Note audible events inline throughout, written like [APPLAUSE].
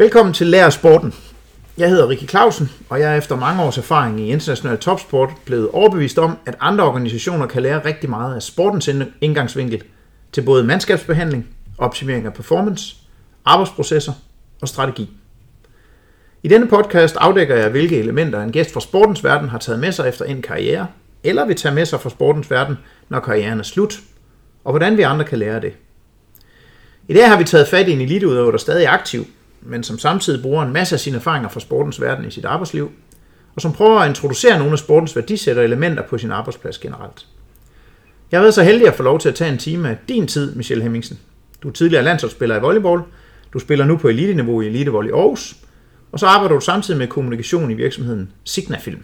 Velkommen til Lær Sporten. Jeg hedder Rikke Clausen, og jeg er efter mange års erfaring i international topsport blevet overbevist om, at andre organisationer kan lære rigtig meget af sportens indgangsvinkel til både mandskabsbehandling, optimering af performance, arbejdsprocesser og strategi. I denne podcast afdækker jeg, hvilke elementer en gæst fra sportens verden har taget med sig efter en karriere, eller vil tage med sig fra sportens verden, når karrieren er slut, og hvordan vi andre kan lære det. I dag har vi taget fat i en eliteudøver, der stadig er aktiv, men som samtidig bruger en masse af sine erfaringer fra sportens verden i sit arbejdsliv, og som prøver at introducere nogle af sportens værdisæt og elementer på sin arbejdsplads generelt. Jeg har været så heldig at få lov til at tage en time af din tid, Michelle Hemmingsen. Du er tidligere landsholdsspiller i volleyball, du spiller nu på eliteniveau i Elitevolley i Aarhus, og så arbejder du samtidig med kommunikation i virksomheden Signafilm.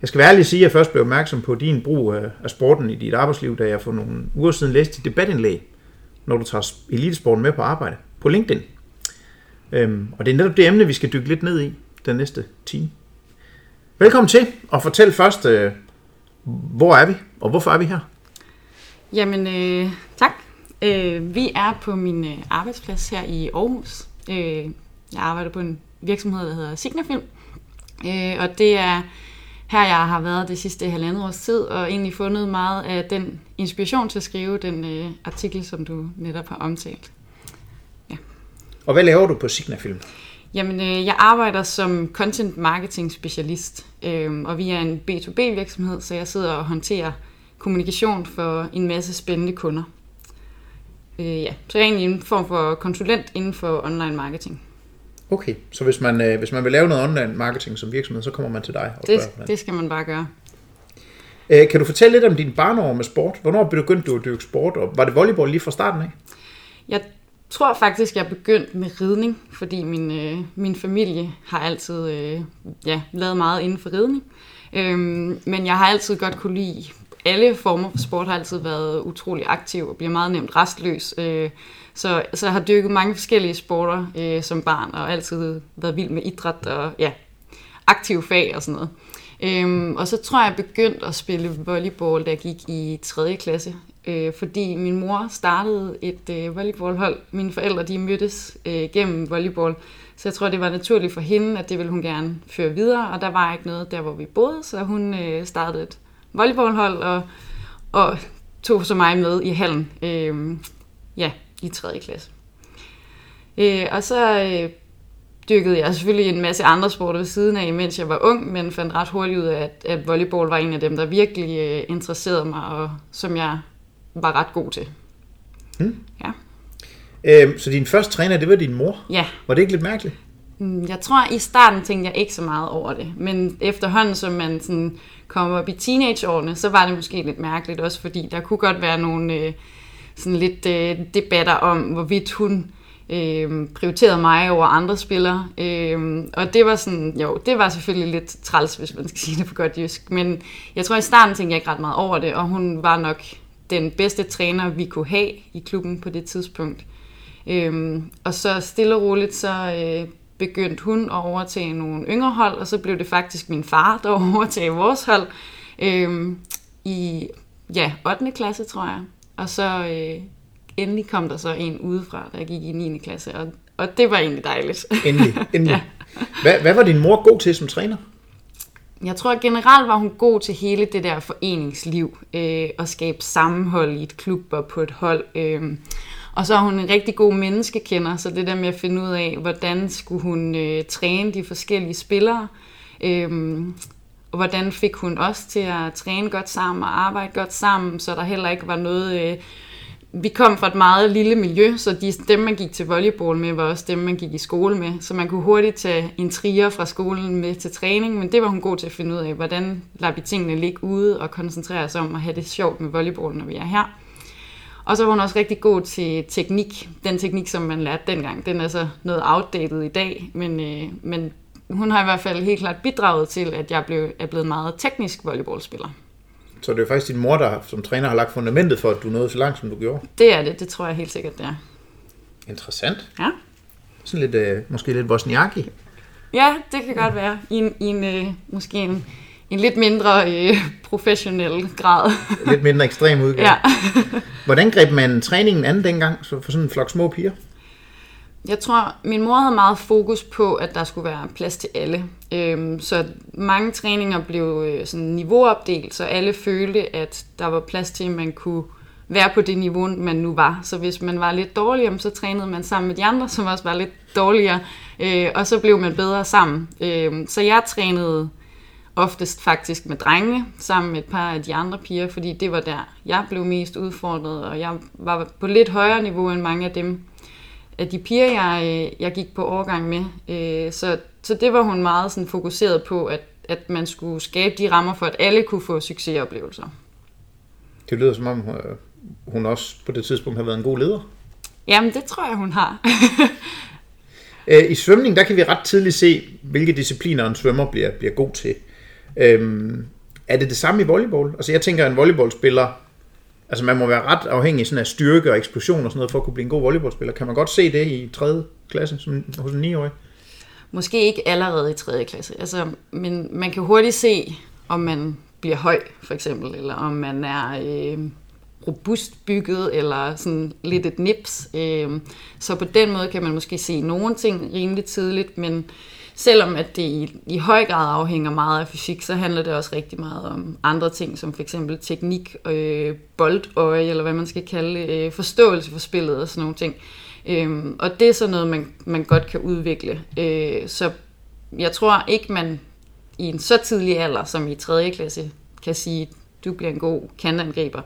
Jeg skal være ærlig at sige, at jeg først blev opmærksom på din brug af sporten i dit arbejdsliv, da jeg for nogle uger siden læste dit debatindlæg, når du tager elitesporten med på arbejde på LinkedIn. Øhm, og det er netop det emne, vi skal dykke lidt ned i den næste time. Velkommen til, og fortæl først, øh, hvor er vi, og hvorfor er vi her? Jamen, øh, tak. Øh, vi er på min øh, arbejdsplads her i Aarhus. Øh, jeg arbejder på en virksomhed, der hedder Signafilm. Øh, og det er her, jeg har været det sidste halvandet års tid, og egentlig fundet meget af den inspiration til at skrive den øh, artikel, som du netop har omtalt. Og hvad laver du på Signafilm? Jamen, øh, jeg arbejder som content marketing specialist, øh, og vi er en B2B virksomhed, så jeg sidder og håndterer kommunikation for en masse spændende kunder. Øh, ja, så jeg er egentlig en form for konsulent inden for online marketing. Okay, så hvis man, øh, hvis man vil lave noget online marketing som virksomhed, så kommer man til dig og det, det skal man bare gøre. Øh, kan du fortælle lidt om din barnår med sport? Hvornår begyndte du at dyrke sport, og var det volleyball lige fra starten af? Jeg tror faktisk, jeg begyndte med ridning, fordi min, øh, min familie har altid øh, ja, lavet meget inden for ridning. Øhm, men jeg har altid godt kunne lide alle former for sport, har altid været utrolig aktiv og bliver meget nemt restløs. Øh, så, så jeg har dyrket mange forskellige sporter øh, som barn, og altid været vild med idræt og ja, aktiv fag og sådan noget. Øhm, og så tror jeg, jeg begyndte at spille volleyball, da jeg gik i 3. klasse øh, fordi min mor startede et øh, volleyballhold. Mine forældre de mødtes øh, gennem volleyball, så jeg tror, det var naturligt for hende, at det ville hun gerne føre videre, og der var ikke noget der, hvor vi boede, så hun øh, startede et volleyballhold og, og tog så mig med i hallen øh, ja, i 3. klasse. Øh, og så øh, dyrkede jeg selvfølgelig en masse andre sporter ved siden af, mens jeg var ung, men fandt ret hurtigt ud af, at, at volleyball var en af dem, der virkelig øh, interesserede mig, og som jeg var ret god til. Hmm. Ja. Øhm, så din første træner, det var din mor? Ja. Var det ikke lidt mærkeligt? Mm, jeg tror, i starten tænkte jeg ikke så meget over det, men efterhånden, som man sådan kom op i teenageårene, så var det måske lidt mærkeligt også, fordi der kunne godt være nogle øh, sådan lidt øh, debatter om, hvorvidt hun øh, prioriterede mig over andre spillere. Øh, og det var sådan, jo, det var selvfølgelig lidt træls, hvis man skal sige det på godt jysk, men jeg tror, i starten tænkte jeg ikke ret meget over det, og hun var nok den bedste træner, vi kunne have i klubben på det tidspunkt. Øhm, og så stille og roligt, så øh, begyndte hun at overtage nogle yngre hold, og så blev det faktisk min far, der [LAUGHS] overtog vores hold øhm, i ja, 8. klasse, tror jeg. Og så øh, endelig kom der så en udefra, der gik i 9. klasse, og, og det var egentlig dejligt. Endelig, [LAUGHS] endelig. ja. hvad, hvad var din mor god til som træner? Jeg tror at generelt var hun god til hele det der foreningsliv, øh, og skabe sammenhold i et klub og på et hold. Øh. Og så er hun en rigtig god menneskekender, så det der med at finde ud af, hvordan skulle hun øh, træne de forskellige spillere, øh, og hvordan fik hun os til at træne godt sammen og arbejde godt sammen, så der heller ikke var noget øh, vi kom fra et meget lille miljø, så de, dem, man gik til volleyball med, var også dem, man gik i skole med. Så man kunne hurtigt tage en trier fra skolen med til træning, men det var hun god til at finde ud af, hvordan lader vi tingene ligge ude og koncentrere os om at have det sjovt med volleyball, når vi er her. Og så var hun også rigtig god til teknik. Den teknik, som man lærte dengang, den er så noget outdated i dag, men, øh, men hun har i hvert fald helt klart bidraget til, at jeg blev, er blevet meget teknisk volleyballspiller. Så det er faktisk din mor, der som træner har lagt fundamentet for, at du nåede så langt, som du gjorde? Det er det, det tror jeg helt sikkert, det er. Interessant. Ja. Sådan lidt, øh, måske lidt Wozniacki. Ja, det kan godt være. I en, i en øh, måske en, en lidt mindre øh, professionel grad. lidt mindre ekstrem udgave. Ja. Hvordan greb man træningen an dengang for sådan en flok små piger? Jeg tror, min mor havde meget fokus på, at der skulle være plads til alle. Øhm, så mange træninger blev øh, sådan niveauopdelt, så alle følte, at der var plads til, at man kunne være på det niveau, man nu var. Så hvis man var lidt dårligere, så trænede man sammen med de andre, som også var lidt dårligere, øh, og så blev man bedre sammen. Øh, så jeg trænede oftest faktisk med drenge, sammen med et par af de andre piger, fordi det var der, jeg blev mest udfordret, og jeg var på lidt højere niveau end mange af dem, af de piger, jeg, øh, jeg gik på overgang med. Øh, så, så det var hun meget sådan fokuseret på, at, at man skulle skabe de rammer for, at alle kunne få succesoplevelser. Det lyder som om, øh, hun også på det tidspunkt har været en god leder. Jamen, det tror jeg, hun har. [LAUGHS] I svømning, der kan vi ret tidligt se, hvilke discipliner en svømmer bliver, bliver god til. Øhm, er det det samme i volleyball? Altså jeg tænker, at en volleyballspiller, altså man må være ret afhængig sådan af styrke og eksplosion og sådan noget, for at kunne blive en god volleyballspiller. Kan man godt se det i 3. klasse som, hos en 9-årig? Måske ikke allerede i 3. klasse, altså, men man kan hurtigt se, om man bliver høj, for eksempel, eller om man er øh, robust bygget, eller sådan lidt et nips. Øh, så på den måde kan man måske se nogle ting rimelig tidligt, men selvom at det i, i høj grad afhænger meget af fysik, så handler det også rigtig meget om andre ting, som for eksempel teknik, øh, boldøje, eller hvad man skal kalde øh, forståelse for spillet og sådan nogle ting. Øh, og det er sådan noget, man, man godt kan udvikle. Øh, så jeg tror ikke, man i en så tidlig alder, som i 3. klasse, kan sige, du bliver en god kantangriber.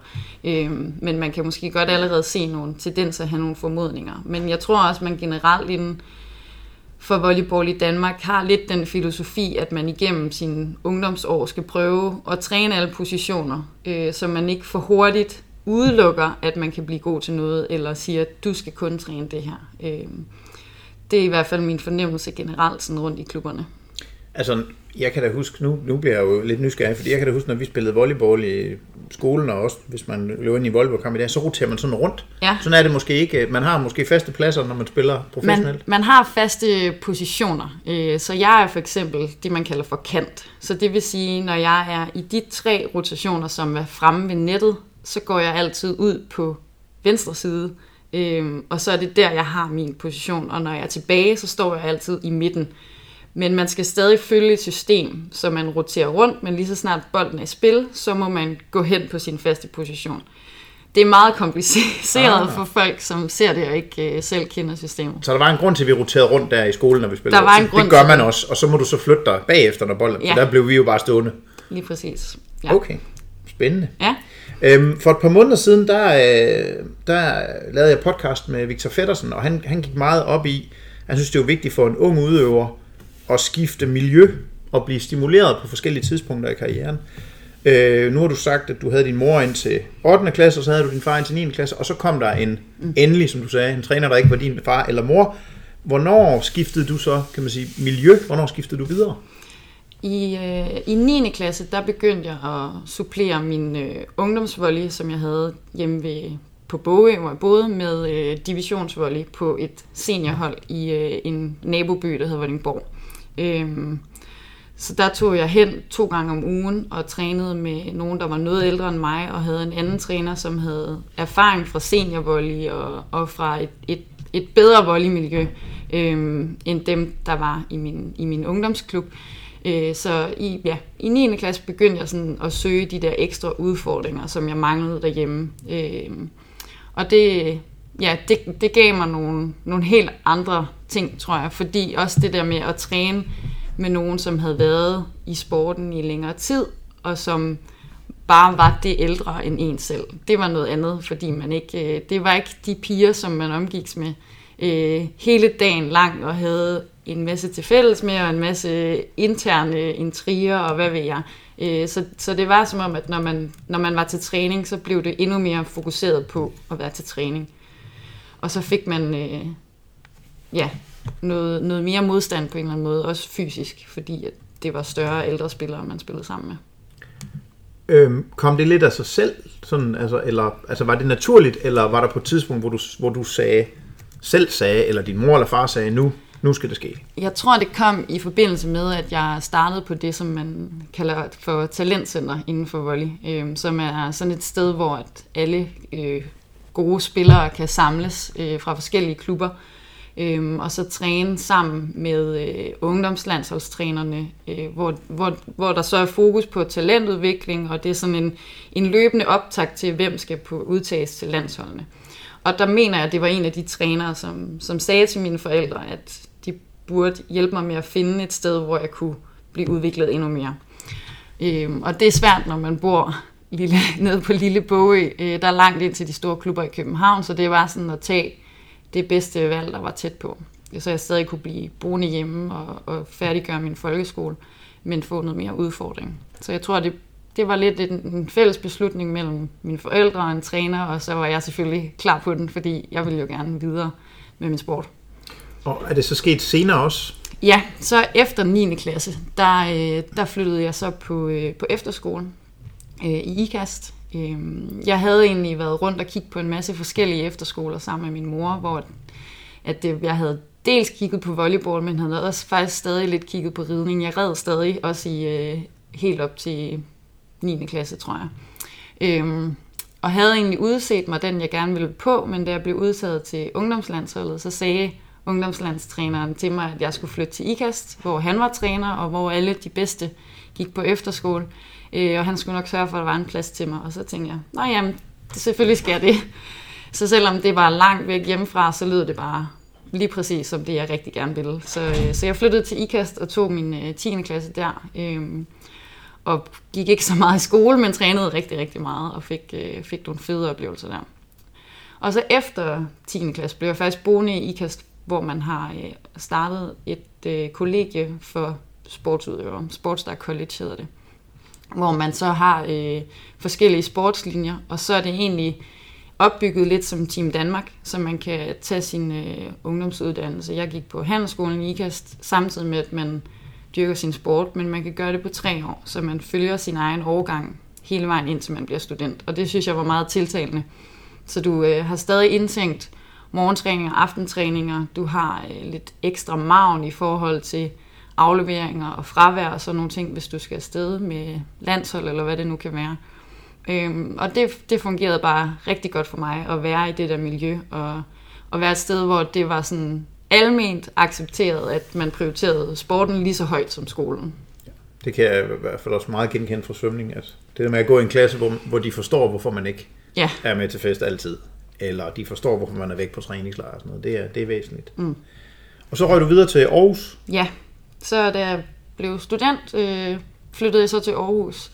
Øhm, men man kan måske godt allerede se nogle tendenser, have nogle formodninger. Men jeg tror også, man generelt inden for volleyball i Danmark har lidt den filosofi, at man igennem sine ungdomsår skal prøve at træne alle positioner, øh, så man ikke for hurtigt udelukker, at man kan blive god til noget, eller siger, at du skal kun træne det her. Øh, det er i hvert fald min fornemmelse generelt sådan rundt i klubberne. Altså, jeg kan da huske, nu, nu bliver jeg jo lidt nysgerrig, fordi jeg kan da huske, når vi spillede volleyball i skolen, og også hvis man løber ind i volleyballkamp i dag, så roterer man sådan rundt. Ja. Sådan er det måske ikke. Man har måske faste pladser, når man spiller professionelt. Man, man har faste positioner. Øh, så jeg er for eksempel det, man kalder for kant. Så det vil sige, når jeg er i de tre rotationer, som er fremme ved nettet, så går jeg altid ud på venstre side, øh, og så er det der, jeg har min position. Og når jeg er tilbage, så står jeg altid i midten. Men man skal stadig følge et system, så man roterer rundt, men lige så snart bolden er i spil, så må man gå hen på sin faste position. Det er meget kompliceret ah. for folk, som ser det og ikke uh, selv kender systemet. Så der var en grund til, at vi roterede rundt der i skolen, når vi spillede. Der var en grund det gør man også, og så må du så flytte dig bagefter, når bolden... Ja. Der blev vi jo bare stående. Lige præcis. Ja. Okay, spændende. Ja. Øhm, for et par måneder siden, der, øh, der lavede jeg podcast med Victor Feddersen, og han, han gik meget op i, han synes, det var vigtigt for en ung udøver, at skifte miljø og blive stimuleret på forskellige tidspunkter i karrieren. Øh, nu har du sagt, at du havde din mor ind til 8. klasse, og så havde du din far ind til 9. klasse, og så kom der en mm. endelig, som du sagde, en træner, der ikke var din far eller mor. Hvornår skiftede du så, kan man sige, miljø? Hvornår skiftede du videre? I, øh, I 9. klasse, der begyndte jeg at supplere min øh, ungdomsvolley, som jeg havde hjemme ved, på Bogø, hvor jeg boede, med øh, divisionsvolley på et seniorhold i øh, en naboby, der hedder Vordingborg. Øhm, så der tog jeg hen to gange om ugen og trænede med nogen, der var noget ældre end mig, og havde en anden træner, som havde erfaring fra seniorvolley og, og fra et, et, et bedre volleymiljø øhm, end dem, der var i min, i min ungdomsklub. Øh, så i, ja, i 9. klasse begyndte jeg sådan at søge de der ekstra udfordringer, som jeg manglede derhjemme. Øh, og det, ja, det, det gav mig nogle, nogle helt andre ting, tror jeg. Fordi også det der med at træne med nogen, som havde været i sporten i længere tid, og som bare var det ældre end en selv. Det var noget andet, fordi man ikke, øh, det var ikke de piger, som man omgiks med øh, hele dagen lang og havde en masse til fælles med, og en masse interne intriger, og hvad ved jeg. Øh, så, så det var som om, at når man, når man var til træning, så blev det endnu mere fokuseret på at være til træning. Og så fik man øh, ja, noget, noget mere modstand på en eller anden måde, også fysisk, fordi at det var større ældre spillere, man spillede sammen med. Øhm, kom det lidt af sig selv, sådan, altså, eller altså, var det naturligt, eller var der på et tidspunkt, hvor du, hvor du sagde, selv sagde, eller din mor eller far sagde, nu, nu skal det ske? Jeg tror, det kom i forbindelse med, at jeg startede på det, som man kalder for talentcenter inden for volley, øh, som er sådan et sted, hvor at alle øh, gode spillere kan samles øh, fra forskellige klubber. Øhm, og så træne sammen med øh, ungdomslandsholdstrænerne, øh, hvor, hvor, hvor der så er fokus på talentudvikling, og det er sådan en, en løbende optakt til, hvem skal på udtages til landsholdene. Og der mener jeg, at det var en af de trænere, som, som sagde til mine forældre, at de burde hjælpe mig med at finde et sted, hvor jeg kunne blive udviklet endnu mere. Øhm, og det er svært, når man bor lille, [LAUGHS] nede på Lille Bogø. Øh, der er langt ind til de store klubber i København, så det var sådan at tage det bedste valg, der var tæt på. Så jeg stadig kunne blive boende hjemme og, og færdiggøre min folkeskole, men få noget mere udfordring. Så jeg tror, det, det var lidt en, en fælles beslutning mellem mine forældre og en træner, og så var jeg selvfølgelig klar på den, fordi jeg ville jo gerne videre med min sport. Og er det så sket senere også? Ja, så efter 9. klasse, der, øh, der flyttede jeg så på, øh, på efterskolen øh, i IKAST. Øh, jeg havde egentlig været rundt og kigge på en masse forskellige efterskoler sammen med min mor, hvor at det, jeg havde dels kigget på volleyball, men havde også faktisk stadig lidt kigget på ridning. Jeg red stadig også i øh, helt op til 9. klasse, tror jeg. Øh, og havde egentlig udset mig den, jeg gerne ville på, men da jeg blev udtaget til ungdomslandsholdet, så sagde ungdomslandstræneren til mig, at jeg skulle flytte til IKAST, hvor han var træner, og hvor alle de bedste gik på efterskole. Øh, og han skulle nok sørge for, at der var en plads til mig. Og så tænkte jeg, nej jamen, det, selvfølgelig skal jeg det. [LAUGHS] Så selvom det var langt væk hjemmefra, så lød det bare lige præcis som det, jeg rigtig gerne ville. Så, øh, så jeg flyttede til IKAST og tog min øh, 10. klasse der. Øh, og gik ikke så meget i skole, men trænede rigtig, rigtig meget og fik, øh, fik nogle fede oplevelser der. Og så efter 10. klasse blev jeg faktisk boende i IKAST, hvor man har øh, startet et øh, kollegie for sportsudøvere. Sportsdag College hedder det hvor man så har øh, forskellige sportslinjer, og så er det egentlig opbygget lidt som Team Danmark, så man kan tage sin øh, ungdomsuddannelse. Jeg gik på handelsskolen i IKAST, samtidig med, at man dyrker sin sport, men man kan gøre det på tre år, så man følger sin egen overgang hele vejen indtil man bliver student. Og det synes jeg var meget tiltalende. Så du øh, har stadig indtænkt morgentræninger, aftentræninger, du har øh, lidt ekstra maven i forhold til afleveringer og fravær og sådan nogle ting, hvis du skal afsted med landshold eller hvad det nu kan være. Øhm, og det, det fungerede bare rigtig godt for mig at være i det der miljø og, og være et sted, hvor det var sådan alment accepteret, at man prioriterede sporten lige så højt som skolen. Det kan jeg i hvert fald også meget genkende fra svømning. At det der med at gå i en klasse, hvor, hvor de forstår, hvorfor man ikke ja. er med til fest altid. Eller de forstår, hvorfor man er væk på træningslejr og sådan noget. Det er, det er væsentligt. Mm. Og så røg du videre til Aarhus. Ja, så da jeg blev student, øh, flyttede jeg så til Aarhus.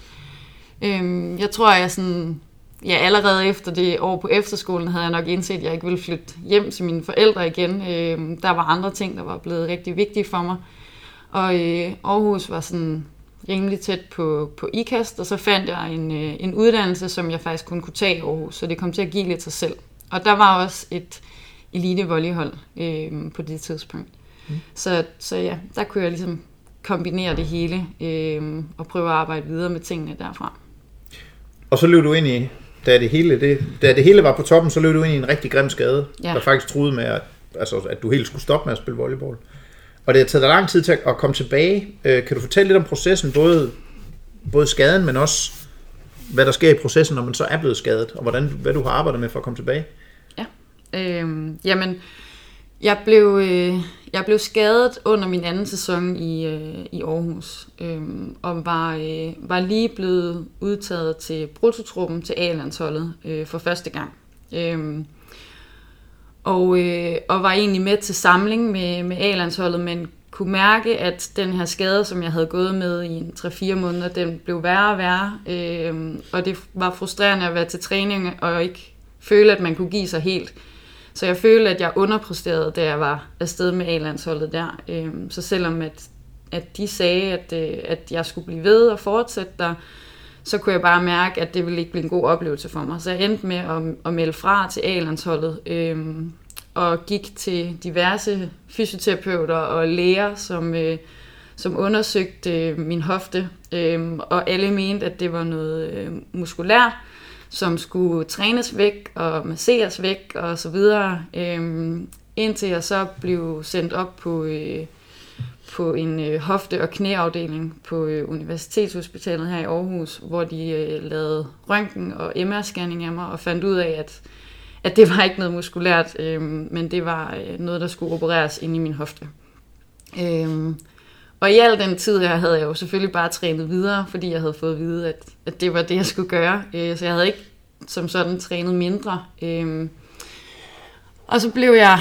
Øh, jeg tror, jeg sådan, ja, allerede efter det år på efterskolen, havde jeg nok indset, at jeg ikke ville flytte hjem til mine forældre igen. Øh, der var andre ting, der var blevet rigtig vigtige for mig. Og øh, Aarhus var sådan rimelig tæt på, på IKAST, og så fandt jeg en, øh, en uddannelse, som jeg faktisk kun kunne tage i Aarhus, så det kom til at give lidt sig selv. Og der var også et elite volleyhold øh, på det tidspunkt. Mm. Så, så ja, der kunne jeg ligesom kombinere det hele øh, og prøve at arbejde videre med tingene derfra. Og så løb du ind i, da det hele, det, da det hele var på toppen, så løb du ind i en rigtig grim skade, ja. der faktisk troede med, at, altså, at du helt skulle stoppe med at spille volleyball. Og det har taget dig lang tid til at komme tilbage. Øh, kan du fortælle lidt om processen, både, både skaden, men også hvad der sker i processen, når man så er blevet skadet, og hvordan, hvad du har arbejdet med for at komme tilbage? Ja, øh, jamen, jeg blev, øh, jeg blev skadet under min anden sæson i, øh, i Aarhus, øh, og var, øh, var lige blevet udtaget til brutotruppen til A-landsholdet øh, for første gang. Øh, og, øh, og var egentlig med til samling med, med A-landsholdet, men kunne mærke, at den her skade, som jeg havde gået med i 3-4 måneder, den blev værre og værre. Øh, og det var frustrerende at være til træning og ikke føle, at man kunne give sig helt. Så jeg følte, at jeg underpræsterede, da jeg var afsted med A-landsholdet der. Øhm, så selvom at, at de sagde, at, øh, at jeg skulle blive ved og fortsætte der, så kunne jeg bare mærke, at det ville ikke blive en god oplevelse for mig. Så jeg endte med at, at melde fra til A-landsholdet Øh, og gik til diverse fysioterapeuter og læger, som, øh, som undersøgte øh, min hofte, øh, og alle mente, at det var noget øh, muskulært som skulle trænes væk og masseres væk og så videre, øh, indtil jeg så blev sendt op på, øh, på en øh, hofte- og knæafdeling på øh, Universitetshospitalet her i Aarhus, hvor de øh, lavede røntgen og MR-scanning af mig og fandt ud af, at, at det var ikke noget muskulært, øh, men det var øh, noget, der skulle opereres ind i min hofte. Øh, og i al den tid her havde jeg jo selvfølgelig bare trænet videre, fordi jeg havde fået at vide, at, at det var det, jeg skulle gøre. Øh, så jeg havde ikke som sådan trænet mindre. Øh, og så blev jeg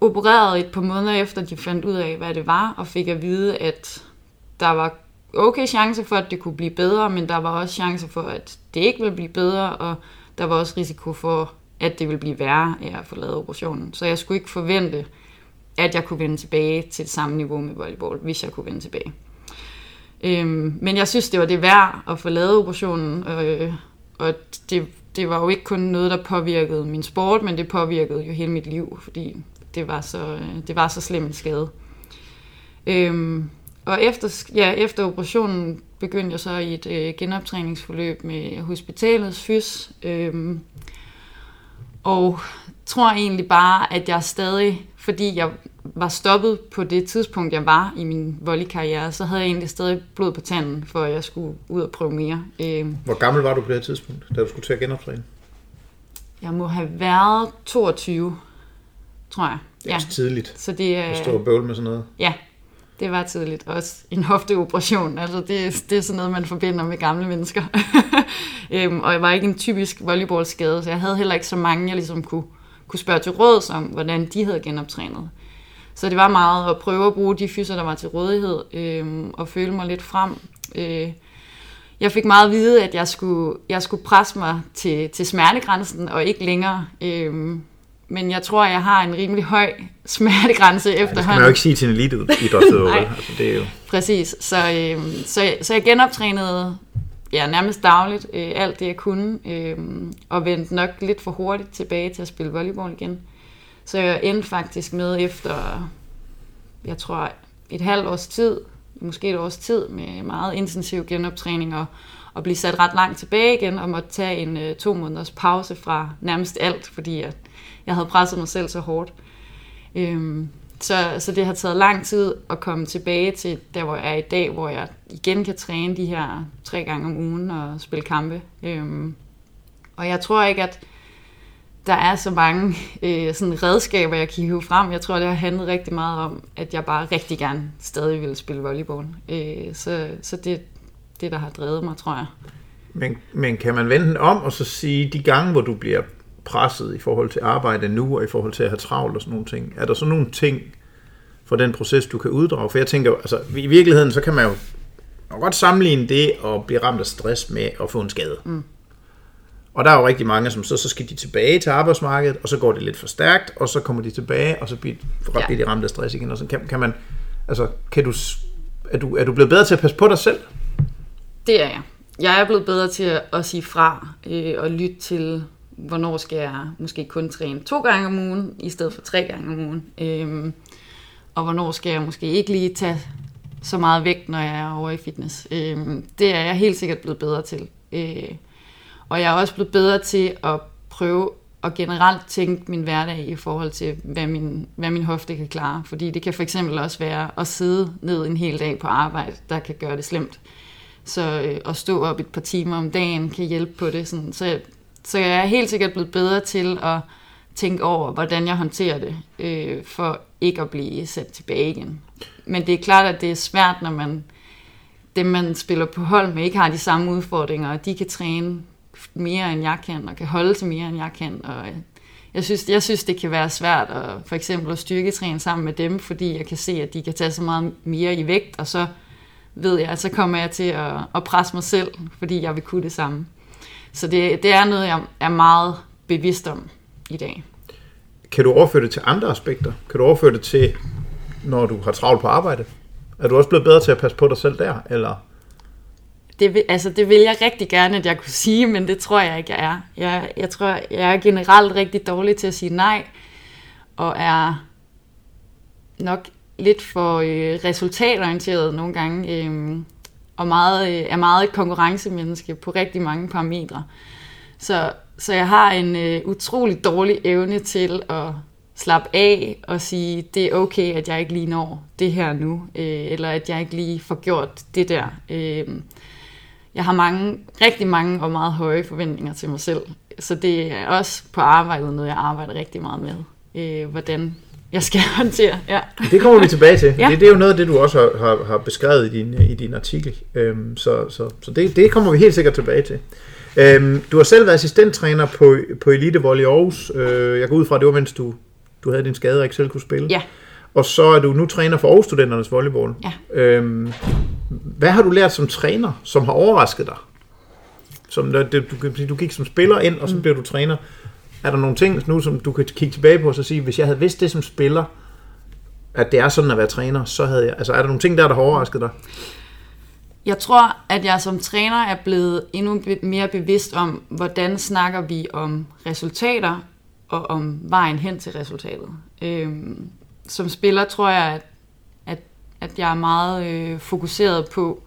opereret et par måneder efter, de fandt ud af, hvad det var, og fik at vide, at der var okay chance for, at det kunne blive bedre, men der var også chance for, at det ikke ville blive bedre, og der var også risiko for, at det ville blive værre af at få lavet operationen. Så jeg skulle ikke forvente, at jeg kunne vende tilbage til det samme niveau med volleyball, hvis jeg kunne vende tilbage. Øhm, men jeg synes, det var det værd at få lavet operationen, øh, og det, det var jo ikke kun noget, der påvirkede min sport, men det påvirkede jo hele mit liv, fordi det var så, øh, det var så slem en skade. Øhm, og efter, ja, efter operationen begyndte jeg så i et øh, genoptræningsforløb med hospitalets fys. Øhm, og tror egentlig bare, at jeg stadig, fordi jeg var stoppet på det tidspunkt, jeg var i min volleykarriere, så havde jeg egentlig stadig blod på tanden, for at jeg skulle ud og prøve mere. Øhm, Hvor gammel var du på det her tidspunkt, da du skulle til at genoptræne? jeg må have været 22, tror jeg. Det er også tidligt Så det er... at stå og bøvle med sådan noget. Ja, det var tidligt. Også en hofteoperation. Altså det, det er sådan noget, man forbinder med gamle mennesker. [LAUGHS] øhm, og jeg var ikke en typisk volleyballskade, så jeg havde heller ikke så mange, jeg ligesom kunne, kunne spørge til råds om, hvordan de havde genoptrænet. Så det var meget at prøve at bruge de fyser, der var til rådighed, øhm, og føle mig lidt frem. Øh, jeg fik meget at vide, at jeg skulle, jeg skulle presse mig til, til smertegrænsen, og ikke længere. Øhm, men jeg tror, jeg har en rimelig høj smertegrænse Ja, det skal man efterhånden. jo ikke sige til en vel? altså, det er jo... Præcis. Så, øh, så, så jeg genoptrænede ja, nærmest dagligt øh, alt det, jeg kunne, øh, og vendte nok lidt for hurtigt tilbage til at spille volleyball igen. Så jeg endte faktisk med efter, jeg tror, et halvt års tid, måske et års tid, med meget intensiv genoptræning og, og blive sat ret langt tilbage igen, og måtte tage en øh, to måneders pause fra nærmest alt, fordi jeg, jeg havde presset mig selv så hårdt. Øh, så, så det har taget lang tid at komme tilbage til der, hvor jeg er i dag, hvor jeg igen kan træne de her tre gange om ugen og spille kampe. Øhm, og jeg tror ikke, at der er så mange øh, sådan redskaber, jeg kan hive frem. Jeg tror, det har handlet rigtig meget om, at jeg bare rigtig gerne stadig vil spille volleyball. Øh, så så det det, der har drevet mig, tror jeg. Men, men kan man vende den om og så sige, de gange, hvor du bliver presset i forhold til arbejde nu, og i forhold til at have travlt og sådan nogle ting, er der så nogle ting for den proces, du kan uddrage? For jeg tænker, altså i virkeligheden, så kan man jo man godt sammenligne det at blive ramt af stress med at få en skade. Mm. Og der er jo rigtig mange, som så, så skal de tilbage til arbejdsmarkedet, og så går det lidt for stærkt, og så kommer de tilbage, og så bliver, Ja. bliver de ramt af stress igen. Og så kan, kan man, altså, kan du, er, du, er du blevet bedre til at passe på dig selv? Det er jeg. Jeg er blevet bedre til at, at sige fra øh, og lytte til, hvornår skal jeg måske kun træne to gange om ugen, i stedet for tre gange om ugen. Øhm, og hvornår skal jeg måske ikke lige tage så meget vægt, når jeg er over i fitness. Øhm, det er jeg helt sikkert blevet bedre til. Øh, og jeg er også blevet bedre til at prøve at generelt tænke min hverdag i forhold til, hvad min, hvad min hofte kan klare. Fordi det kan for eksempel også være at sidde ned en hel dag på arbejde, der kan gøre det slemt. Så øh, at stå op et par timer om dagen kan hjælpe på det. Sådan. Så, jeg- så jeg er helt sikkert blevet bedre til at tænke over, hvordan jeg håndterer det, øh, for ikke at blive sat tilbage igen. Men det er klart, at det er svært, når man dem, man spiller på hold med, ikke har de samme udfordringer, og de kan træne mere, end jeg kan, og kan holde til mere, end jeg kan. Og jeg synes, jeg synes, det kan være svært at, for eksempel at styrketræne sammen med dem, fordi jeg kan se, at de kan tage så meget mere i vægt, og så ved jeg, at så kommer jeg til at, at presse mig selv, fordi jeg vil kunne det samme. Så det, det er noget, jeg er meget bevidst om i dag. Kan du overføre det til andre aspekter? Kan du overføre det til, når du har travlt på arbejde? Er du også blevet bedre til at passe på dig selv der? Eller? Det vil, altså, det vil jeg rigtig gerne, at jeg kunne sige, men det tror jeg ikke, jeg er. Jeg, jeg tror, jeg er generelt rigtig dårlig til at sige nej, og er nok lidt for øh, resultatorienteret nogle gange, øh, og meget, øh, er meget et konkurrencemenneske på rigtig mange parametre. Så, så jeg har en øh, utrolig dårlig evne til at slappe af og sige, det er okay, at jeg ikke lige når det her nu, øh, eller at jeg ikke lige får gjort det der. Øh, jeg har mange, rigtig mange og meget høje forventninger til mig selv, så det er også på arbejdet noget, jeg arbejder rigtig meget med. Øh, hvordan jeg skal [LAUGHS] håndtere. Ja. Det kommer vi tilbage til. Ja. Det, det er jo noget af det, du også har, har, har beskrevet i din, i din artikel. Øhm, så så, så det, det kommer vi helt sikkert tilbage til. Øhm, du har selv været assistenttræner på, på Elite Volley Aarhus. Øh, jeg går ud fra, at det var, mens du, du havde din skade og ikke selv kunne spille. Ja. Og så er du nu træner for Aarhus Studenternes Volleyball. Ja. Øhm, hvad har du lært som træner, som har overrasket dig? Som, du, sige, du gik som spiller ind, og så blev du træner. Er der nogle ting nu, som du kan kigge tilbage på og så sige, hvis jeg havde vidst det som spiller, at det er sådan at være træner, så havde jeg... Altså, er der nogle ting der, der har overrasket dig? Jeg tror, at jeg som træner er blevet endnu mere bevidst om, hvordan snakker vi om resultater og om vejen hen til resultatet. Øhm, som spiller tror jeg, at, at, at jeg er meget øh, fokuseret på,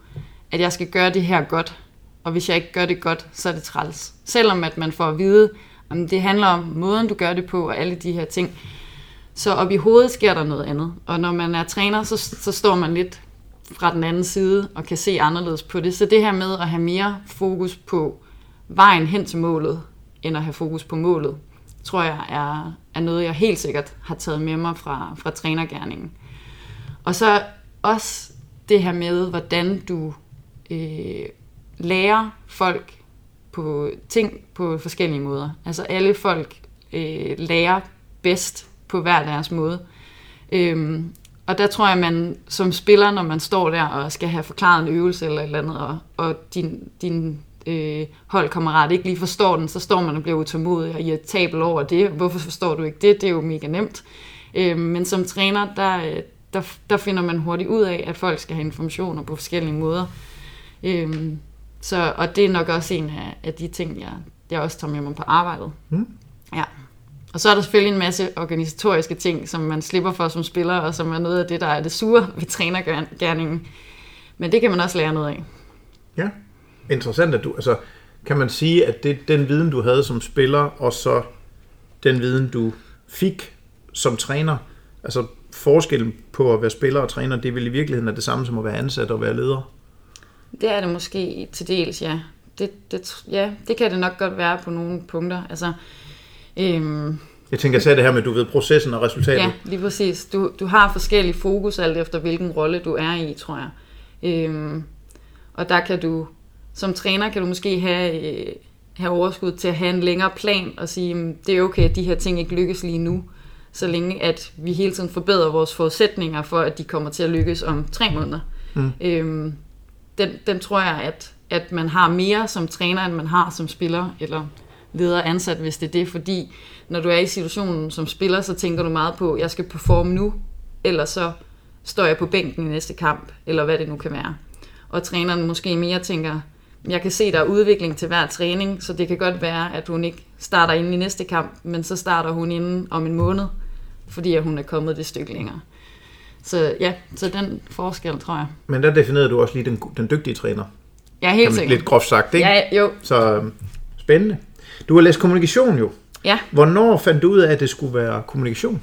at jeg skal gøre det her godt. Og hvis jeg ikke gør det godt, så er det træls. Selvom at man får at vide, Jamen, det handler om måden, du gør det på, og alle de her ting. Så op i hovedet sker der noget andet. Og når man er træner, så, så står man lidt fra den anden side og kan se anderledes på det. Så det her med at have mere fokus på vejen hen til målet, end at have fokus på målet, tror jeg er, er noget, jeg helt sikkert har taget med mig fra, fra trænergærningen. Og så også det her med, hvordan du øh, lærer folk på ting på forskellige måder. Altså alle folk øh, lærer bedst på hver deres måde. Øhm, og der tror jeg, man som spiller, når man står der og skal have forklaret en øvelse eller et eller andet, og, og din, din øh, holdkammerat ikke lige forstår den, så står man og bliver utålmodig og irritabel over det. Hvorfor forstår du ikke det? Det er jo mega nemt. Øh, men som træner, der, der, der finder man hurtigt ud af, at folk skal have informationer på forskellige måder. Øh, så, og det er nok også en af, af de ting, jeg, jeg også tager med mig på arbejdet. Mm. Ja. Og så er der selvfølgelig en masse organisatoriske ting, som man slipper for som spiller, og som er noget af det, der er det sure ved trænergærningen. Men det kan man også lære noget af. Ja. Interessant, at du... Altså, kan man sige, at det den viden, du havde som spiller, og så den viden, du fik som træner, altså forskellen på at være spiller og træner, det er vel i virkeligheden er det samme som at være ansat og være leder? Det er det måske til dels, ja. Det, det, ja, det kan det nok godt være på nogle punkter. Altså, øhm, Jeg tænker, sagde det her med, du ved, processen og resultatet. Ja, lige præcis. Du, du har forskellige fokus alt efter, hvilken rolle du er i, tror jeg. Øhm, og der kan du, som træner, kan du måske have, øh, have overskud til at have en længere plan og sige, "Mm, det er okay, at de her ting ikke lykkes lige nu, så længe at vi hele tiden forbedrer vores forudsætninger for, at de kommer til at lykkes om tre måneder. Mm. Øhm, den, den tror jeg, at, at man har mere som træner, end man har som spiller, eller leder ansat, hvis det er det, fordi når du er i situationen som spiller, så tænker du meget på, at jeg skal performe nu, eller så står jeg på bænken i næste kamp, eller hvad det nu kan være. Og træneren måske mere tænker, jeg kan se, der er udvikling til hver træning, så det kan godt være, at hun ikke starter inden i næste kamp, men så starter hun inden om en måned, fordi hun er kommet det stykke længere. Så ja, så den forskel, tror jeg. Men der definerede du også lige den, den dygtige træner. Er Kan helt man, sikker. lidt groft sagt, ikke? Ja, jo. Så øhm, spændende. Du har læst kommunikation jo. Ja. Hvornår fandt du ud af, at det skulle være kommunikation?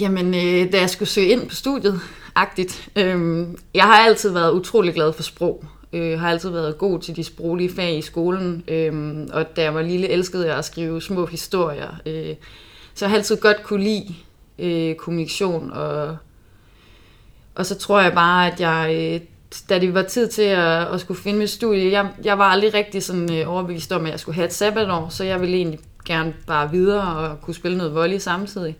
Jamen, øh, da jeg skulle søge ind på studiet, agtigt. Øhm, jeg har altid været utrolig glad for sprog. Øh, har altid været god til de sproglige fag i skolen. Øhm, og da jeg var lille, elskede jeg at skrive små historier. Øh, så jeg har altid godt kunne lide øh, kommunikation. Og, og så tror jeg bare, at jeg, øh, da det var tid til at, at skulle finde mit studie, jeg, jeg var aldrig rigtig sådan øh, overbevist om, at jeg skulle have et sabbatår, så jeg ville egentlig gerne bare videre og kunne spille noget volley samtidig.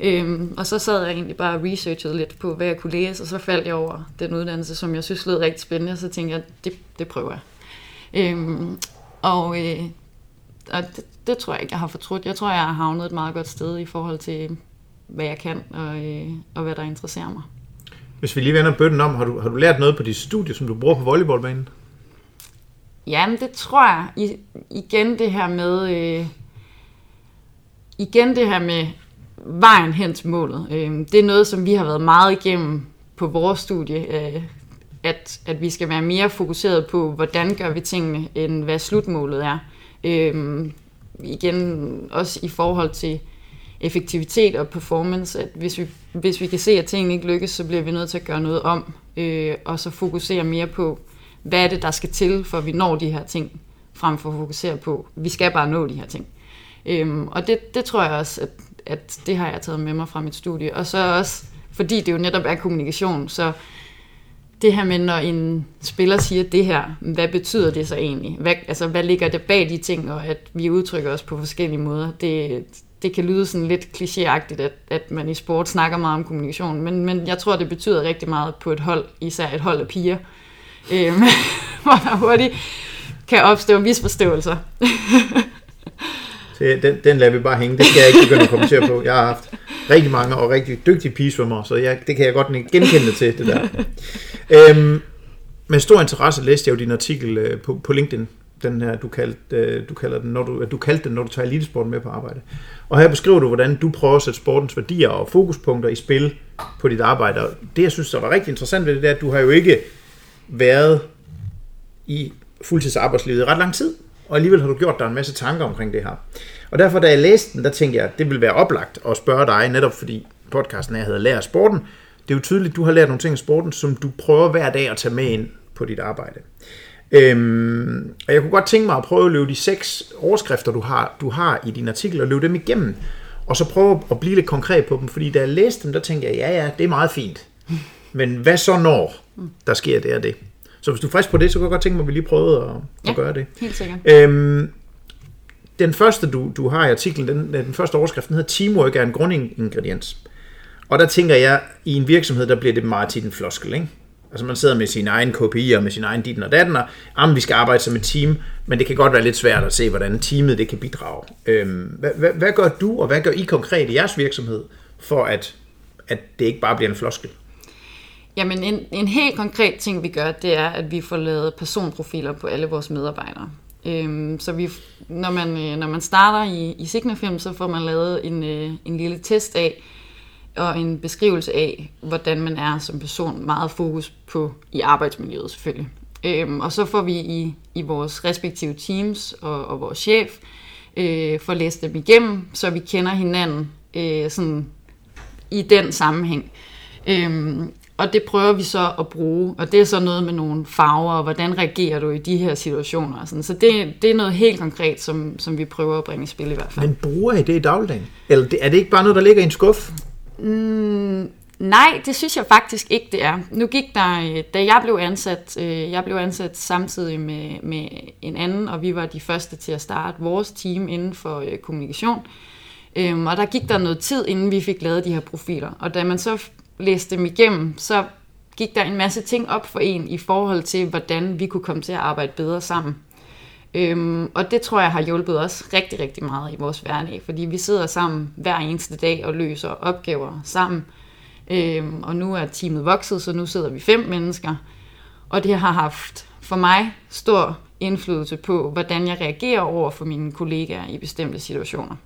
Øhm, og så sad jeg egentlig bare og researchede lidt på, hvad jeg kunne læse, og så faldt jeg over den uddannelse, som jeg synes lød rigtig spændende, og så tænkte jeg, det, det prøver jeg. Øhm, og øh, og det, det tror jeg ikke, jeg har fortrudt. Jeg tror, jeg har havnet et meget godt sted i forhold til, hvad jeg kan, og, øh, og hvad der interesserer mig. Hvis vi lige vender bøtten om, har du, har du lært noget på dit studie, som du bruger på volleyballbanen? Jamen, det tror jeg. I, igen det her med... Øh, igen det her med vejen hen til målet. Øh, det er noget, som vi har været meget igennem på vores studie. Øh, at, at vi skal være mere fokuseret på, hvordan gør vi tingene, end hvad slutmålet er. Øh, igen også i forhold til effektivitet og performance, at hvis vi, hvis vi kan se, at tingene ikke lykkes, så bliver vi nødt til at gøre noget om, øh, og så fokusere mere på, hvad er det, der skal til, for at vi når de her ting. frem for at fokusere på, vi skal bare nå de her ting. Øhm, og det, det tror jeg også, at, at det har jeg taget med mig fra mit studie. Og så også, fordi det jo netop er kommunikation, så det her med, når en spiller siger det her, hvad betyder det så egentlig? Hvad, altså, hvad ligger der bag de ting, og at vi udtrykker os på forskellige måder? Det, det kan lyde sådan lidt klichéagtigt, at, at man i sport snakker meget om kommunikation, men, men jeg tror, det betyder rigtig meget på et hold, især et hold af piger, øhm, [LAUGHS] hvor der hurtigt kan opstå misforståelser. Så den, den lader vi bare hænge. Det skal jeg ikke begynde at kommentere på. Jeg har haft rigtig mange og rigtig dygtige pigesvømmer, så jeg, det kan jeg godt genkende til, det der. [LAUGHS] Øhm, med stor interesse læste jeg jo din artikel øh, på, på LinkedIn, den her, du, kaldte, øh, du, kalder den, når du, øh, du kaldte den, når du tager elitesporten med på arbejde. Og her beskriver du, hvordan du prøver at sætte sportens værdier og fokuspunkter i spil på dit arbejde. Og det, jeg synes, der var rigtig interessant ved det, det er, at du har jo ikke været i fuldtidsarbejdslivet i ret lang tid, og alligevel har du gjort dig en masse tanker omkring det her. Og derfor, da jeg læste den, der tænkte jeg, at det ville være oplagt at spørge dig, netop fordi podcasten er, hedder Lær sporten. Det er jo tydeligt, at du har lært nogle ting i sporten, som du prøver hver dag at tage med ind på dit arbejde. Øhm, og jeg kunne godt tænke mig at prøve at løbe de seks overskrifter, du har, du har i din artikel, og løbe dem igennem. Og så prøve at blive lidt konkret på dem, fordi da jeg læste dem, der tænkte jeg, ja ja, det er meget fint. Men hvad så når der sker det og det? Så hvis du er frisk på det, så kan jeg godt tænke mig, at vi lige prøvede at, Ja. at gøre det. Helt sikkert. Øhm, den første, du, du har i artiklen, den, den første overskrift, den hedder Teamwork er en grundingrediens. Og der tænker jeg, i en virksomhed, der bliver det meget tit en floskel, ikke? Altså man sidder med sin egen KPI og med sin egen ditten og datten, og jamen, vi skal arbejde som et team, men det kan godt være lidt svært at se, hvordan teamet det kan bidrage. Øhm, hvad, hvad, hvad gør du, og hvad gør I konkret i jeres virksomhed, for at, at det ikke bare bliver en floskel? Jamen en, en helt konkret ting, vi gør, det er, at vi får lavet personprofiler på alle vores medarbejdere. Øhm, så vi, når, man, øh, når man starter i, i Signafilm, så får man lavet en, øh, en lille test af, og en beskrivelse af, hvordan man er som person. Meget fokus på i arbejdsmiljøet selvfølgelig. Øhm, og så får vi i, i vores respektive teams og, og vores chef øh, får læst dem igennem, så vi kender hinanden øh, sådan i den sammenhæng. Øhm, og det prøver vi så at bruge, og det er så noget med nogle farver, og hvordan reagerer du i de her situationer. Og sådan. Så det, det er noget helt konkret, som, som vi prøver at bringe i spil i hvert fald. Men bruger I det i dagligdagen? Eller er det ikke bare noget, der ligger i en skuff? Mm, nej, det synes jeg faktisk ikke, det er. Nu gik der, øh, da jeg blev ansat, øh, jeg blev ansat samtidig med, med en anden, og vi var de første til at starte vores team inden for øh, kommunikation. Øhm, og der gik der noget tid, inden vi fik lavet de her profiler. Og da man så læste dem igennem, så gik der en masse ting op for en i forhold til, hvordan vi kunne komme til at arbejde bedre sammen. Øhm, og det tror jeg har hjulpet os rigtig, rigtig meget i vores hverdag, fordi vi sidder sammen hver eneste dag og løser opgaver sammen. Øhm, og nu er teamet vokset, så nu sidder vi fem mennesker. Og det har haft for mig stor indflydelse på, hvordan jeg reagerer over for mine kollegaer i bestemte situationer.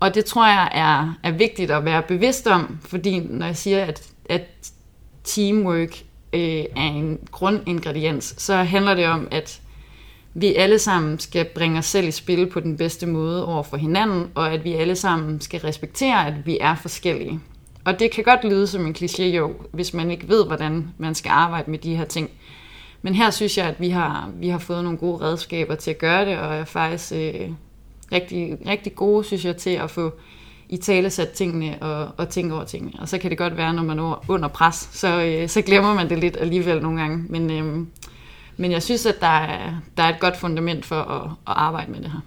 Og det tror jeg er, er vigtigt at være bevidst om, fordi når jeg siger, at, at teamwork øh, er en grundingrediens, så handler det om, at vi alle sammen skal bringe os selv i spil på den bedste måde over for hinanden, og at vi alle sammen skal respektere, at vi er forskellige. Og det kan godt lyde som en kliché jo, hvis man ikke ved, hvordan man skal arbejde med de her ting. Men her synes jeg, at vi har, vi har fået nogle gode redskaber til at gøre det, og er faktisk øh, rigtig, rigtig gode, synes jeg, til at få i tale sat tingene og, og tænke over tingene. Og så kan det godt være, når man er under pres, så, øh, så glemmer man det lidt alligevel nogle gange. Men, øh, men jeg synes, at der er, der er et godt fundament for at, at arbejde med det her.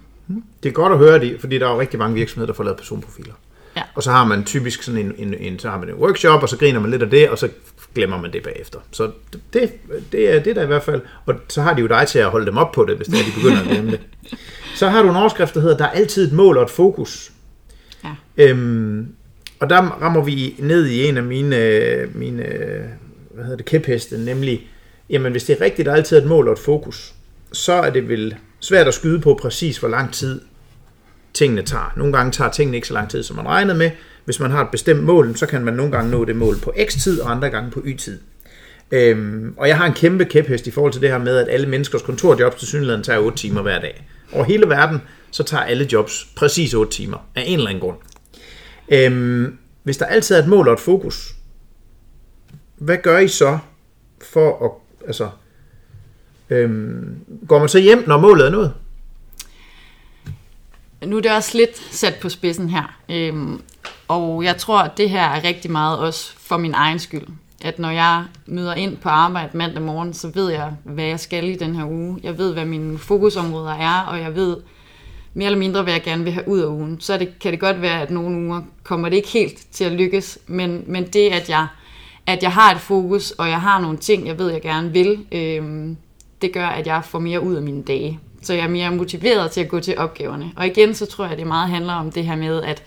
Det er godt at høre det, fordi der er jo rigtig mange virksomheder, der får lavet personprofiler. Ja. Og så har man typisk sådan en, en, en, så har man en workshop, og så griner man lidt af det, og så glemmer man det bagefter. Så det, det er det der i hvert fald. Og så har de jo dig til at holde dem op på det, hvis det er, de begynder at glemme det. [LAUGHS] Så har du en overskrift, der hedder, der er altid et mål og et fokus. Ja. Øhm, og der rammer vi ned i en af mine, mine hvad hedder det, kæpheste, nemlig, jamen hvis det er rigtigt, der er altid et mål og et fokus, så er det vel svært at skyde på præcis, hvor lang tid tingene tager. Nogle gange tager tingene ikke så lang tid, som man regnede med. Hvis man har et bestemt mål, så kan man nogle gange nå det mål på x-tid, og andre gange på y-tid. Øhm, og jeg har en kæmpe kæphest i forhold til det her med, at alle menneskers kontorjobs til synligheden tager 8 timer hver dag. Over hele verden, så tager alle jobs præcis 8 timer, af en eller anden grund. Øhm, hvis der altid er et mål og et fokus, hvad gør I så for at, altså, Øhm, går man så hjem, når målet er nået? Nu er det også lidt sat på spidsen her. Øhm, og jeg tror, at det her er rigtig meget også for min egen skyld. At når jeg møder ind på arbejde mandag morgen, så ved jeg, hvad jeg skal i den her uge. Jeg ved, hvad mine fokusområder er, og jeg ved mere eller mindre, hvad jeg gerne vil have ud af ugen. Så det, kan det godt være, at nogle uger kommer det ikke helt til at lykkes, men, men det, at jeg, at jeg har et fokus, og jeg har nogle ting, jeg ved, jeg gerne vil, øh, det gør, at jeg får mere ud af mine dage. Så jeg er mere motiveret til at gå til opgaverne. Og igen, så tror jeg, at det meget handler om det her med, at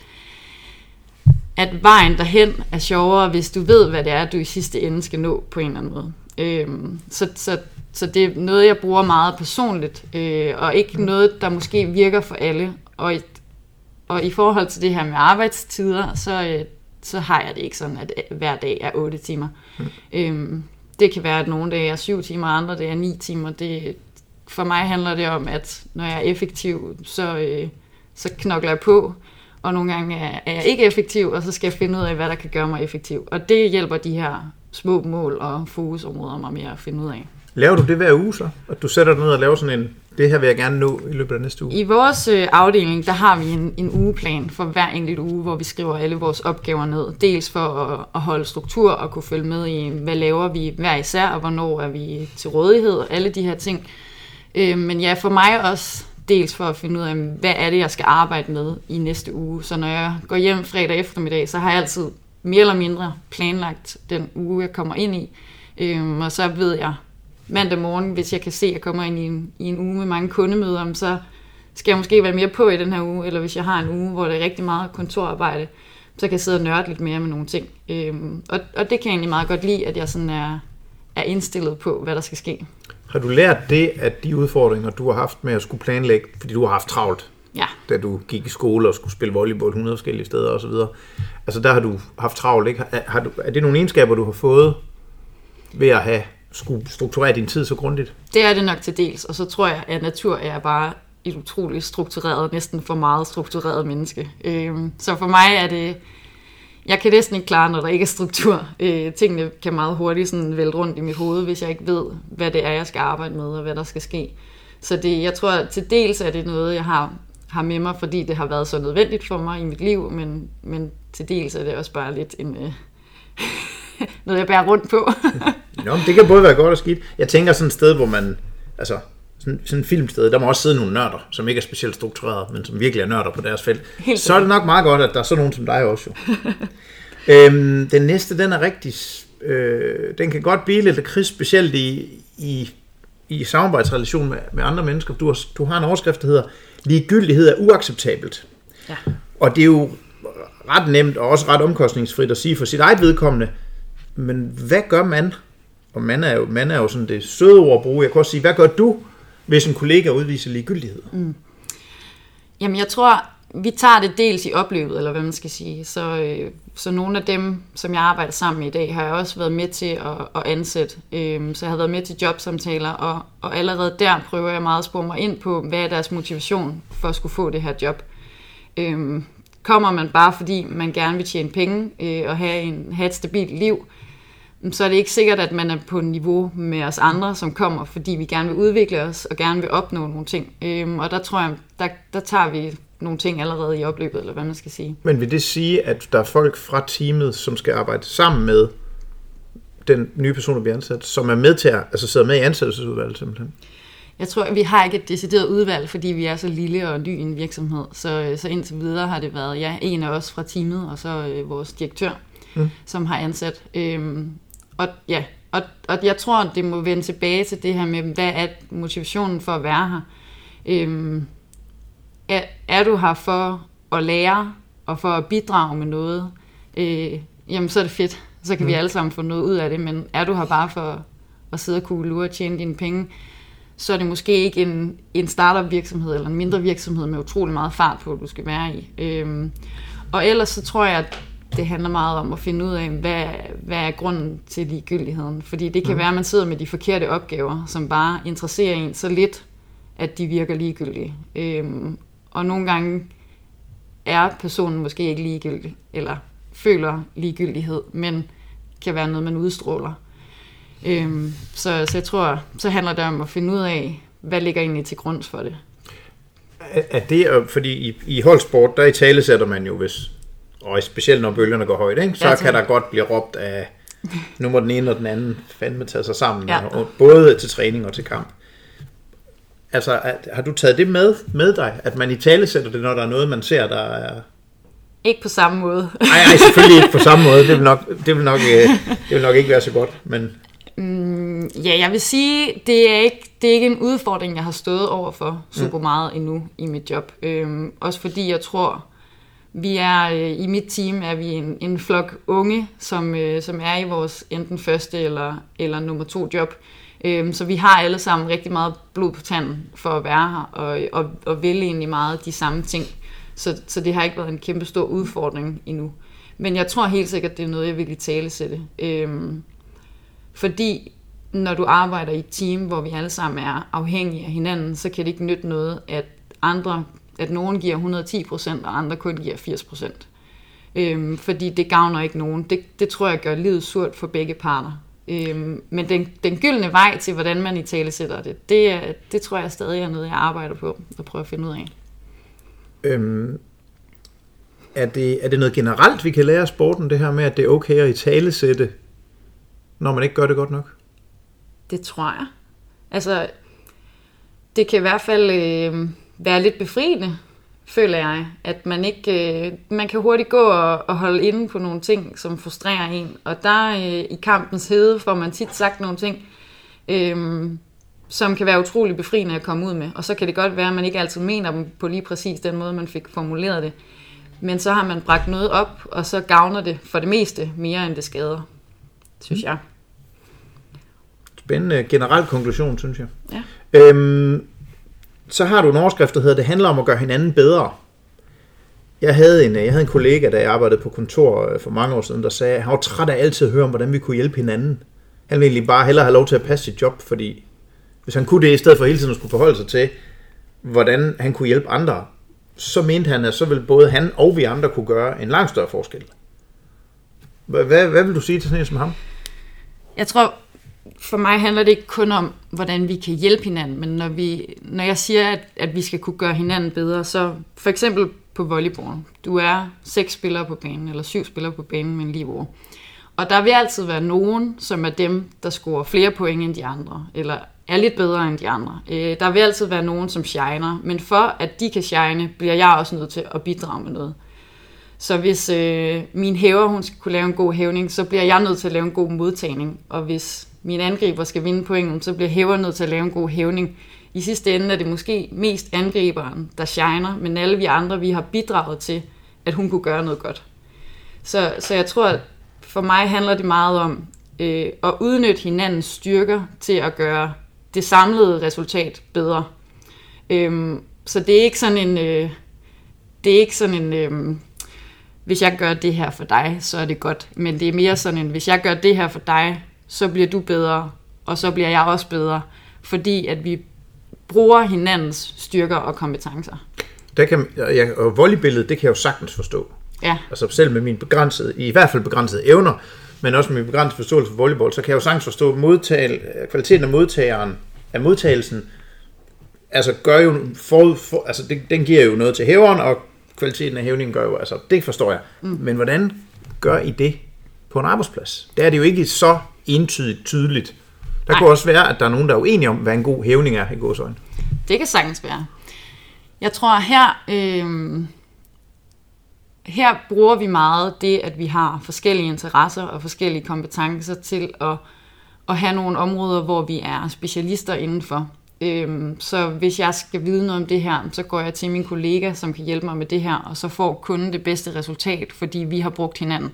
at vejen derhen er sjovere, hvis du ved, hvad det er, du i sidste ende skal nå på en eller anden måde. Øhm, så, så, så det er noget, jeg bruger meget personligt, øh, og ikke noget, der måske virker for alle. Og, og i forhold til det her med arbejdstider, så, øh, så har jeg det ikke sådan, at hver dag er 8 timer. Mm. Øhm, det kan være, at nogle dage er 7 timer, andre dage er 9 timer. Det, for mig handler det om, at når jeg er effektiv, så, øh, så knokler jeg på, og nogle gange er, er jeg ikke effektiv, og så skal jeg finde ud af, hvad der kan gøre mig effektiv. Og det hjælper de her små mål og fokusområder mig mere at finde ud af. Laver du det hver uge så? At du sætter dig ned og laver sådan en, det her vil jeg gerne nå i løbet af næste uge? I vores øh, afdeling, der har vi en, en ugeplan for hver enkelt uge, hvor vi skriver alle vores opgaver ned. Dels for at, at holde struktur og kunne følge med i, hvad laver vi hver især, og hvornår er vi til rådighed, og alle de her ting. Øh, men ja, for mig også dels for at finde ud af, hvad er det, jeg skal arbejde med i næste uge. Så når jeg går hjem fredag eftermiddag, så har jeg altid mere eller mindre planlagt den uge, jeg kommer ind i. Øhm, og så ved jeg mandag morgen, hvis jeg kan se, at jeg kommer ind i en, i en uge med mange kundemøder, så skal jeg måske være mere på i den her uge, eller hvis jeg har en uge, hvor det er rigtig meget kontorarbejde, så kan jeg sidde og nørde lidt mere med nogle ting. Øhm, og, og det kan jeg egentlig meget godt lide, at jeg sådan er, er indstillet på, hvad der skal ske. Har du lært det, at de udfordringer, du har haft med at skulle planlægge, fordi du har haft travlt, ja. da du gik i skole og skulle spille volleyball 100 forskellige steder osv., altså der har du haft travlt, ikke? Har du, er det nogle egenskaber, du har fået ved at have skulle strukturere din tid så grundigt? Det er det nok til dels, og så tror jeg, at natur er bare et utroligt struktureret, næsten for meget struktureret menneske. Øhm, så for mig er det jeg kan næsten ikke klare, når der ikke er struktur. Øh, tingene kan meget hurtigt sådan vælte rundt i mit hoved, hvis jeg ikke ved, hvad det er, jeg skal arbejde med, og hvad der skal ske. Så det, jeg tror, at til dels er det noget, jeg har, har med mig, fordi det har været så nødvendigt for mig i mit liv, men, men til dels er det også bare lidt en, øh, [LAUGHS] noget, jeg bærer rundt på. [LAUGHS] Nå, det kan både være godt og skidt. Jeg tænker sådan et sted, hvor man, altså, sådan, sådan et filmsted, der må også sidde nogle nørder, som ikke er specielt struktureret, men som virkelig er nørder på deres felt. Helt så er det nok meget godt, at der er sådan nogen som dig også jo. [LAUGHS] øhm, den næste, den er rigtig... Øh, den kan godt blive lidt kris, specielt i, i, i samarbejdsrelation med, med andre mennesker. Du har, du har en overskrift, der hedder Ligegyldighed er uacceptabelt. Ja. Og det er jo ret nemt og også ret omkostningsfrit at sige for sit eget vedkommende, men hvad gør man? Og man er jo, man er jo sådan det søde ord at bruge. Jeg kan også sige, hvad gør du, hvis en kollega udviser ligegyldighed? Mm. Jamen, jeg tror, vi tager det dels i opløbet, eller hvad man skal sige. Så, øh, så nogle af dem, som jeg arbejder sammen med i dag, har jeg også været med til at, at ansætte. Øh, så jeg har været med til jobsamtaler, og, og allerede der prøver jeg meget at spore mig ind på, hvad er deres motivation for at skulle få det her job. Øh, kommer man bare fordi man gerne vil tjene penge øh, og have, en, have et stabilt liv, mm, så er det ikke sikkert, at man er på niveau med os andre, som kommer, fordi vi gerne vil udvikle os og gerne vil opnå nogle ting. Øhm, og der tror jeg, der, der tager vi nogle ting allerede i opløbet, eller hvad man skal sige. Men vil det sige, at der er folk fra teamet, som skal arbejde sammen med den nye person, der bliver ansat, som er med til at altså sidder med i ansættelsesudvalget simpelthen? Jeg tror, vi har ikke et decideret udvalg, fordi vi er så lille og ny en virksomhed. Så, så indtil videre har det været ja, en af os fra teamet, og så øh, vores direktør, mm. som har ansat. Øhm, og, ja, og, og jeg tror, det må vende tilbage til det her med, hvad er motivationen for at være her? Øhm, er, er du her for at lære og for at bidrage med noget? Øh, jamen, så er det fedt. Så kan mm. vi alle sammen få noget ud af det, men er du her bare for at sidde og lure og tjene dine penge, så er det måske ikke en, en startup virksomhed eller en mindre virksomhed med utrolig meget fart på, du skal være i. Øhm, og ellers så tror jeg, at det handler meget om at finde ud af, hvad, hvad er grunden til ligegyldigheden. Fordi det kan mm. være, at man sidder med de forkerte opgaver, som bare interesserer en så lidt, at de virker ligegyldige. Øhm, og nogle gange er personen måske ikke ligegyldig, eller føler ligegyldighed, men kan være noget, man udstråler. Øhm, så, så jeg tror, så handler det om at finde ud af, hvad ligger egentlig til grund for det. Er det, fordi i, i holdsport, der i tale sætter man jo, hvis, og specielt når bølgerne går højt, ikke? så ja, kan der godt blive råbt af, nu må den ene og den anden fandme tage sig sammen, ja. og, både til træning og til kamp. Altså, har du taget det med, med dig, at man i tale sætter det, når der er noget, man ser, der er... Ikke på samme måde. nej, nej, selvfølgelig ikke på samme måde. Det vil nok, det vil nok, øh, det vil nok ikke være så godt, men... Mm, ja, jeg vil sige, det er, ikke, det er ikke en udfordring, jeg har stået over for super mm. meget endnu i mit job. Øhm, også fordi jeg tror, vi er øh, i mit team er vi en, en flok unge, som, øh, som er i vores enten første eller, eller nummer to job. Øhm, så vi har alle sammen rigtig meget blod på tanden for at være her, og, og, og vil egentlig meget de samme ting. Så, så det har ikke været en kæmpe stor udfordring endnu. Men jeg tror helt sikkert, det er noget, jeg vil i tale sætte. Øhm, fordi når du arbejder i et team, hvor vi alle sammen er afhængige af hinanden, så kan det ikke nytte noget, at andre, at nogen giver 110%, og andre kun giver 80%. Øhm, fordi det gavner ikke nogen. Det, det tror jeg gør livet surt for begge parter. Øhm, men den, den gyldne vej til, hvordan man i tale sætter det, det, det tror jeg stadig er noget, jeg arbejder på og prøver at finde ud af. Øhm, er, det, er det noget generelt, vi kan lære af sporten, det her med, at det er okay at i tale sætte, når man ikke gør det godt nok? Det tror jeg. Altså, det kan i hvert fald øh, være lidt befriende føler jeg, at man ikke, øh, man kan hurtigt gå og, og holde inde på nogle ting, som frustrerer en. Og der øh, i kampens hede får man tit sagt nogle ting, øh, som kan være utrolig befriende at komme ud med. Og så kan det godt være, at man ikke altid mener dem på lige præcis den måde, man fik formuleret det. Men så har man bragt noget op, og så gavner det for det meste mere, end det skader, synes jeg. Spændende generel konklusion, synes jeg. Ja. Øhm, så har du en overskrift, der hedder, det handler om at gøre hinanden bedre. Jeg havde en, jeg havde en kollega, der jeg arbejdede på kontor øh, for mange år siden, der sagde, at han var træt af altid at høre om, hvordan vi kunne hjælpe hinanden. Han ville egentlig bare hellere have lov til at passe sit job, fordi hvis han kunne det, i stedet for hele tiden at skulle forholde sig til, hvordan han kunne hjælpe andre, så mente han, at så ville både han og vi andre kunne gøre en langt større forskel. Hvad, hvad vil du sige til sådan en som ham? Jeg tror, for mig handler det ikke kun om, hvordan vi kan hjælpe hinanden, men når, vi, når jeg siger, at, at vi skal kunne gøre hinanden bedre, så for eksempel på volleyball. Du er seks spillere på banen, eller syv spillere på banen med en livår. Og der vil altid være nogen, som er dem, der scorer flere point end de andre, eller er lidt bedre end de andre. Øh, der vil altid være nogen, som shiner, men for at de kan shine, bliver jeg også nødt til at bidrage med noget. Så hvis øh, min hæver hun skal kunne lave en god hævning, så bliver jeg nødt til at lave en god modtagning. Og hvis min angriber skal vinde pointen, så bliver hæver nødt til at lave en god hævning. I sidste ende er det måske mest angriberen, der shiner, men alle vi andre, vi har bidraget til, at hun kunne gøre noget godt. Så, så jeg tror, at for mig handler det meget om øh, at udnytte hinandens styrker til at gøre det samlede resultat bedre. Øhm, så det er ikke sådan en, øh, det er ikke sådan en, øh, hvis jeg gør det her for dig, så er det godt. Men det er mere sådan en, hvis jeg gør det her for dig, så bliver du bedre, og så bliver jeg også bedre, fordi at vi bruger hinandens styrker og kompetencer. Der kan, ja, og volleybilledet, det kan jeg jo sagtens forstå. Ja. Altså selv med min begrænsede, i hvert fald begrænsede evner, men også med min begrænsede forståelse for volleyball, så kan jeg jo sagtens forstå modtag, kvaliteten af modtageren, af modtagelsen, altså gør jo, for, for, altså det, den giver jo noget til hæveren, og kvaliteten af hævningen gør jo, altså det forstår jeg. Mm. Men hvordan gør I det på en arbejdsplads? Der er det jo ikke så entydigt tydeligt. Der Nej. kunne også være, at der er nogen, der er uenige om, hvad en god hævning er i godsøjne. Det kan sagtens være. Jeg tror, her, øh, her bruger vi meget det, at vi har forskellige interesser og forskellige kompetencer til at, at have nogle områder, hvor vi er specialister indenfor. Øh, så hvis jeg skal vide noget om det her, så går jeg til min kollega, som kan hjælpe mig med det her, og så får kunden det bedste resultat, fordi vi har brugt hinanden.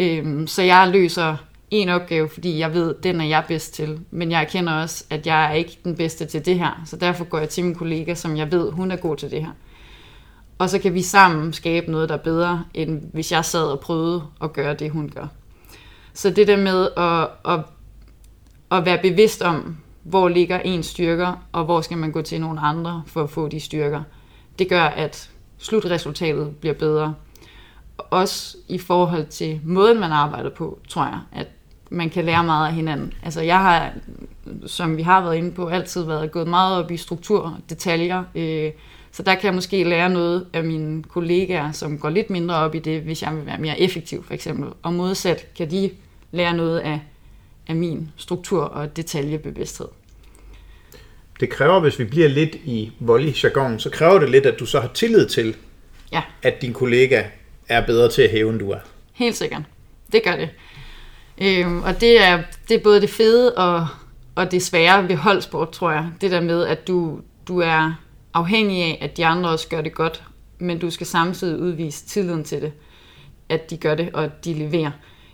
Øhm, så jeg løser en opgave, fordi jeg ved, den er jeg bedst til. Men jeg erkender også, at jeg er ikke den bedste til det her. Så derfor går jeg til min kollega, som jeg ved, hun er god til det her. Og så kan vi sammen skabe noget, der er bedre, end hvis jeg sad og prøvede at gøre det, hun gør. Så det der med at, at, at være bevidst om, hvor ligger ens styrker, og hvor skal man gå til nogle andre for at få de styrker, det gør, at slutresultatet bliver bedre. Også i forhold til måden, man arbejder på, tror jeg, at man kan lære meget af hinanden. Altså jeg har, som vi har været inde på, altid været gået meget op i struktur og detaljer. Øh, så der kan jeg måske lære noget af mine kollegaer, som går lidt mindre op i det, hvis jeg vil være mere effektiv for eksempel. Og modsat kan de lære noget af, af min struktur og detaljebevidsthed. Det kræver, hvis vi bliver lidt i volley jargon, så kræver det lidt, at du så har tillid til, Ja. at din kollega er bedre til at hæve, end du er. Helt sikkert. Det gør det. Øhm, og det er, det er både det fede og, og det svære ved holdsport, tror jeg. Det der med, at du, du er afhængig af, at de andre også gør det godt, men du skal samtidig udvise tilliden til det, at de gør det, og at de leverer.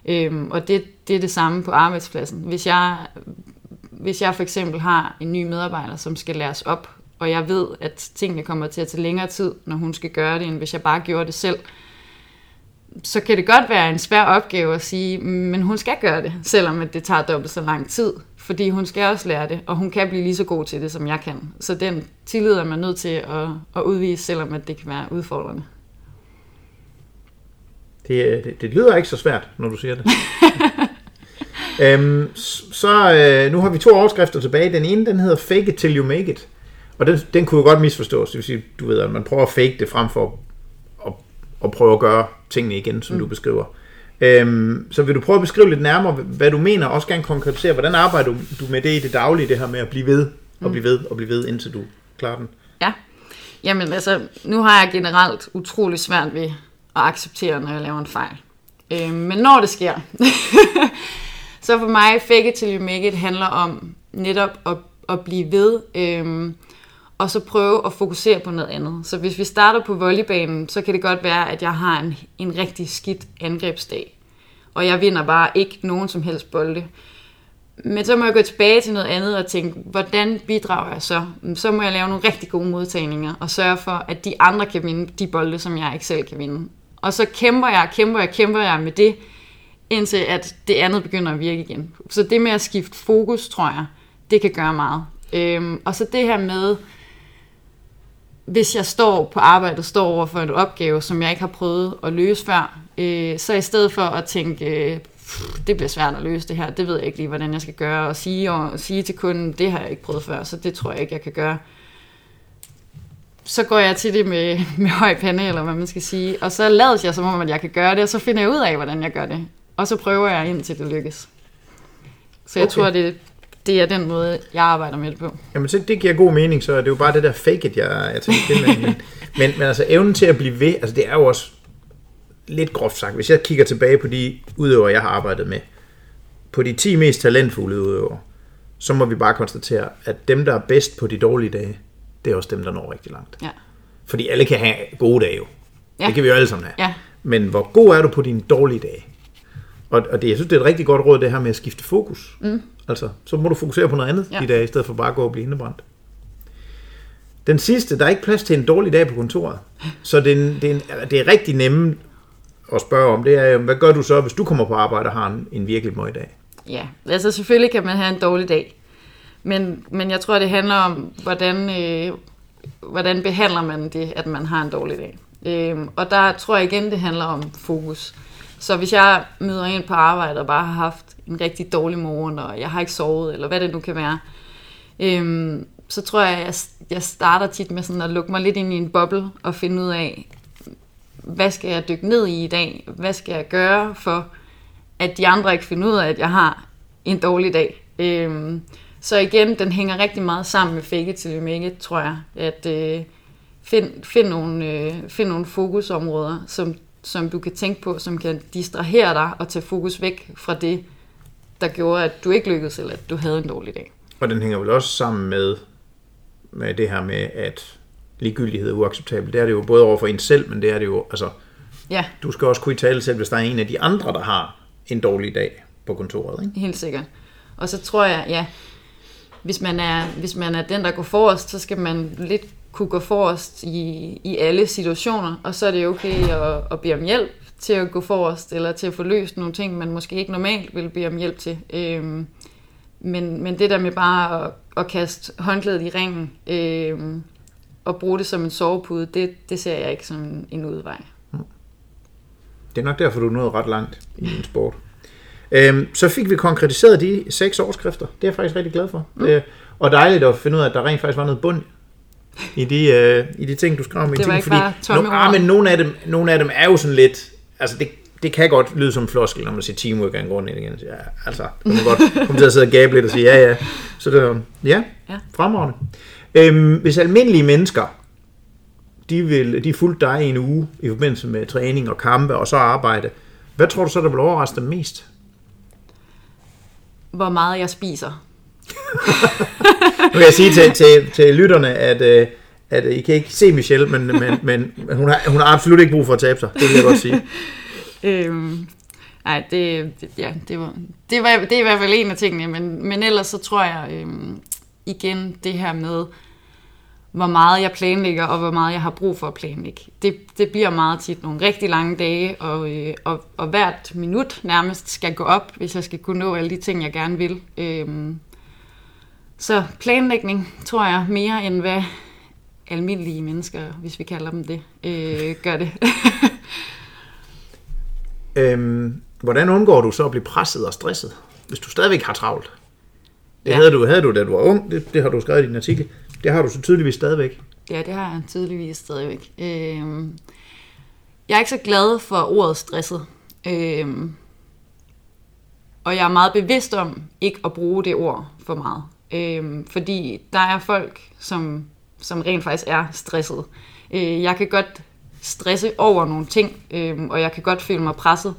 Øhm, og det, det er det samme på arbejdspladsen. Hvis jeg, hvis jeg for eksempel har en ny medarbejder, som skal læres op, og jeg ved, at tingene kommer til at tage længere tid, når hun skal gøre det, end hvis jeg bare gjorde det selv, så kan det godt være en svær opgave at sige, men hun skal gøre det, selvom det tager dobbelt så lang tid, fordi hun skal også lære det, og hun kan blive lige så god til det, som jeg kan. Så den tillid er man nødt til at, at udvise, selvom at det kan være udfordrende. Det, det, det lyder ikke så svært, når du siger det. [LAUGHS] øhm, så øh, nu har vi to overskrifter tilbage. Den ene, den hedder Fake it till you make it. Og den, den kunne jo godt misforstås. Det vil sige, du ved, at man prøver at fake det frem for at prøve at gøre tingene igen, som mm. du beskriver. Øhm, så vil du prøve at beskrive lidt nærmere, hvad du mener, og også gerne konkretisere, hvordan arbejder du, du med det i det daglige, det her med at blive ved, og blive ved, og blive ved, indtil du klarer den. Ja, jamen altså, nu har jeg generelt utrolig svært ved at acceptere, når jeg laver en fejl. Øh, men når det sker, [LAUGHS] så for mig, fake it till you make it, handler om netop at, at blive ved, øh, og så prøve at fokusere på noget andet. Så hvis vi starter på volleybanen, så kan det godt være, at jeg har en, en rigtig skidt angrebsdag, og jeg vinder bare ikke nogen som helst bolde. Men så må jeg gå tilbage til noget andet og tænke, hvordan bidrager jeg så? Så må jeg lave nogle rigtig gode modtagninger og sørge for, at de andre kan vinde de bolde, som jeg ikke selv kan vinde. Og så kæmper jeg, kæmper jeg, kæmper jeg med det, indtil at det andet begynder at virke igen. Så det med at skifte fokus, tror jeg, det kan gøre meget. Øhm, og så det her med, hvis jeg står på arbejdet, står over for en opgave, som jeg ikke har prøvet at løse før, øh, så i stedet for at tænke, øh, "Pff, det bliver svært at løse det her, det ved jeg ikke lige, hvordan jeg skal gøre, og sige, og sige til kunden, det har jeg ikke prøvet før, så det tror jeg ikke, jeg kan gøre. Så går jeg til det med, [LAUGHS] med høj pande, eller hvad man skal sige, og så lader jeg som om, at jeg kan gøre det, og så finder jeg ud af, hvordan jeg gør det. Og så prøver jeg indtil det lykkes. Så jeg okay. tror, det, det er den måde, jeg arbejder med det på. Jamen, så det giver god mening, så det er jo bare det der fake it, jeg, jeg tænker til. Men, men, men, altså evnen til at blive ved, altså det er jo også lidt groft sagt. Hvis jeg kigger tilbage på de udøvere, jeg har arbejdet med, på de 10 mest talentfulde udøvere, så må vi bare konstatere, at dem, der er bedst på de dårlige dage, det er også dem, der når rigtig langt. Ja. Fordi alle kan have gode dage jo. Ja. Det kan vi jo alle sammen have. Ja. Men hvor god er du på dine dårlige dage? Og, og det, jeg synes, det er et rigtig godt råd, det her med at skifte fokus. Mm. Altså, så må du fokusere på noget andet ja. I dag, i stedet for bare at gå og blive indebrændt. Den sidste, der er ikke plads til en dårlig dag på kontoret. Så det er, en, det er, en, det er rigtig nemme at spørge om, det er, hvad gør du så, hvis du kommer på arbejde og har en, en virkelig møg dag? Ja, altså selvfølgelig kan man have en dårlig dag. Men, men jeg tror, det handler om, hvordan, øh, hvordan behandler man det, at man har en dårlig dag. Øh, og der tror jeg igen, det handler om fokus. Så hvis jeg møder ind på arbejde og bare har haft en rigtig dårlig morgen, og jeg har ikke sovet, eller hvad det nu kan være, øhm, så tror jeg, jeg, jeg starter tit med sådan at lukke mig lidt ind i en boble og finde ud af, hvad skal jeg dykke ned i i dag? Hvad skal jeg gøre for, at de andre ikke finder ud af, at jeg har en dårlig dag? Øhm, så igen, den hænger rigtig meget sammen med fake it till you make it, tror jeg. At øh, find, find, nogle, øh, find nogle fokusområder, som, som du kan tænke på, som kan distrahere dig og tage fokus væk fra det, der gjorde, at du ikke lykkedes, eller at du havde en dårlig dag. Og den hænger vel også sammen med, med det her med, at ligegyldighed er uacceptabelt. Det er det jo både over for en selv, men det er det jo, altså, Ja, du skal også kunne i tale selv, hvis der er en af de andre, der har en dårlig dag på kontoret. Ikke? Helt sikkert. Og så tror jeg, ja, hvis man er, hvis man er den, der går forrest, så skal man lidt kunne gå forrest i, i alle situationer, og så er det okay at, at bede om hjælp til at gå forrest, eller til at få løst nogle ting, man måske ikke normalt vil bede om hjælp til. Øhm, men, men det der med bare at, at kaste håndklædet i ringen, øhm, og bruge det som en sovepude, det, det ser jeg ikke som en udvej. Det er nok derfor, du nået ret langt i din sport. Øhm, så fik vi konkretiseret de seks overskrifter. Det er jeg faktisk rigtig glad for. Mm. Øh, og dejligt at finde ud af, at der rent faktisk var noget bund i de, øh, i de ting, du skrev om. i Det var artiklen, ikke bare no, ah, men nogle af, dem, nogle af dem er jo sådan lidt... Altså, det, det kan godt lyde som floskel, når man siger teamwork er en grund igen. Ja, altså, kan man godt [LAUGHS] komme til at sidde og gabe lidt og sige, ja, ja. Så det ja, Ja. fremragende. Øhm, hvis almindelige mennesker, de, vil, de fulgte dig i en uge i forbindelse med træning og kampe og så arbejde, hvad tror du så, der vil overraske dem mest? Hvor meget jeg spiser. [LAUGHS] Nu kan jeg sige til, til, til lytterne, at, øh, at I kan ikke se Michelle, men, men, men hun, har, hun har absolut ikke brug for at tabe sig. Det vil jeg godt sige. [LAUGHS] Øhm, nej, det, det, ja, det, var, det, var, det er i hvert fald en af tingene, men, men ellers så tror jeg øhm, igen det her med, hvor meget jeg planlægger, og hvor meget jeg har brug for at planlægge. Det, det bliver meget tit nogle rigtig lange dage, og, øh, og, og hvert minut nærmest skal gå op, hvis jeg skal kunne nå alle de ting, jeg gerne vil. Øhm, så planlægning, tror jeg, mere end hvad almindelige mennesker, hvis vi kalder dem det, øh, gør det. [LAUGHS] Øhm, hvordan undgår du så at blive presset og stresset, hvis du stadigvæk har travlt? Det Ja. havde, du, havde du, da du var ung. Det, det har du skrevet i din artikel. Det har du så tydeligvis stadigvæk. Ja, det har jeg tydeligvis stadigvæk. Øhm, jeg er ikke så glad for ordet stresset. Øhm, og jeg er meget bevidst om ikke at bruge det ord for meget. Øhm, fordi der er folk, som, som rent faktisk er stresset. Øh, jeg kan godt stresse over nogle ting, øhm, og jeg kan godt føle mig presset.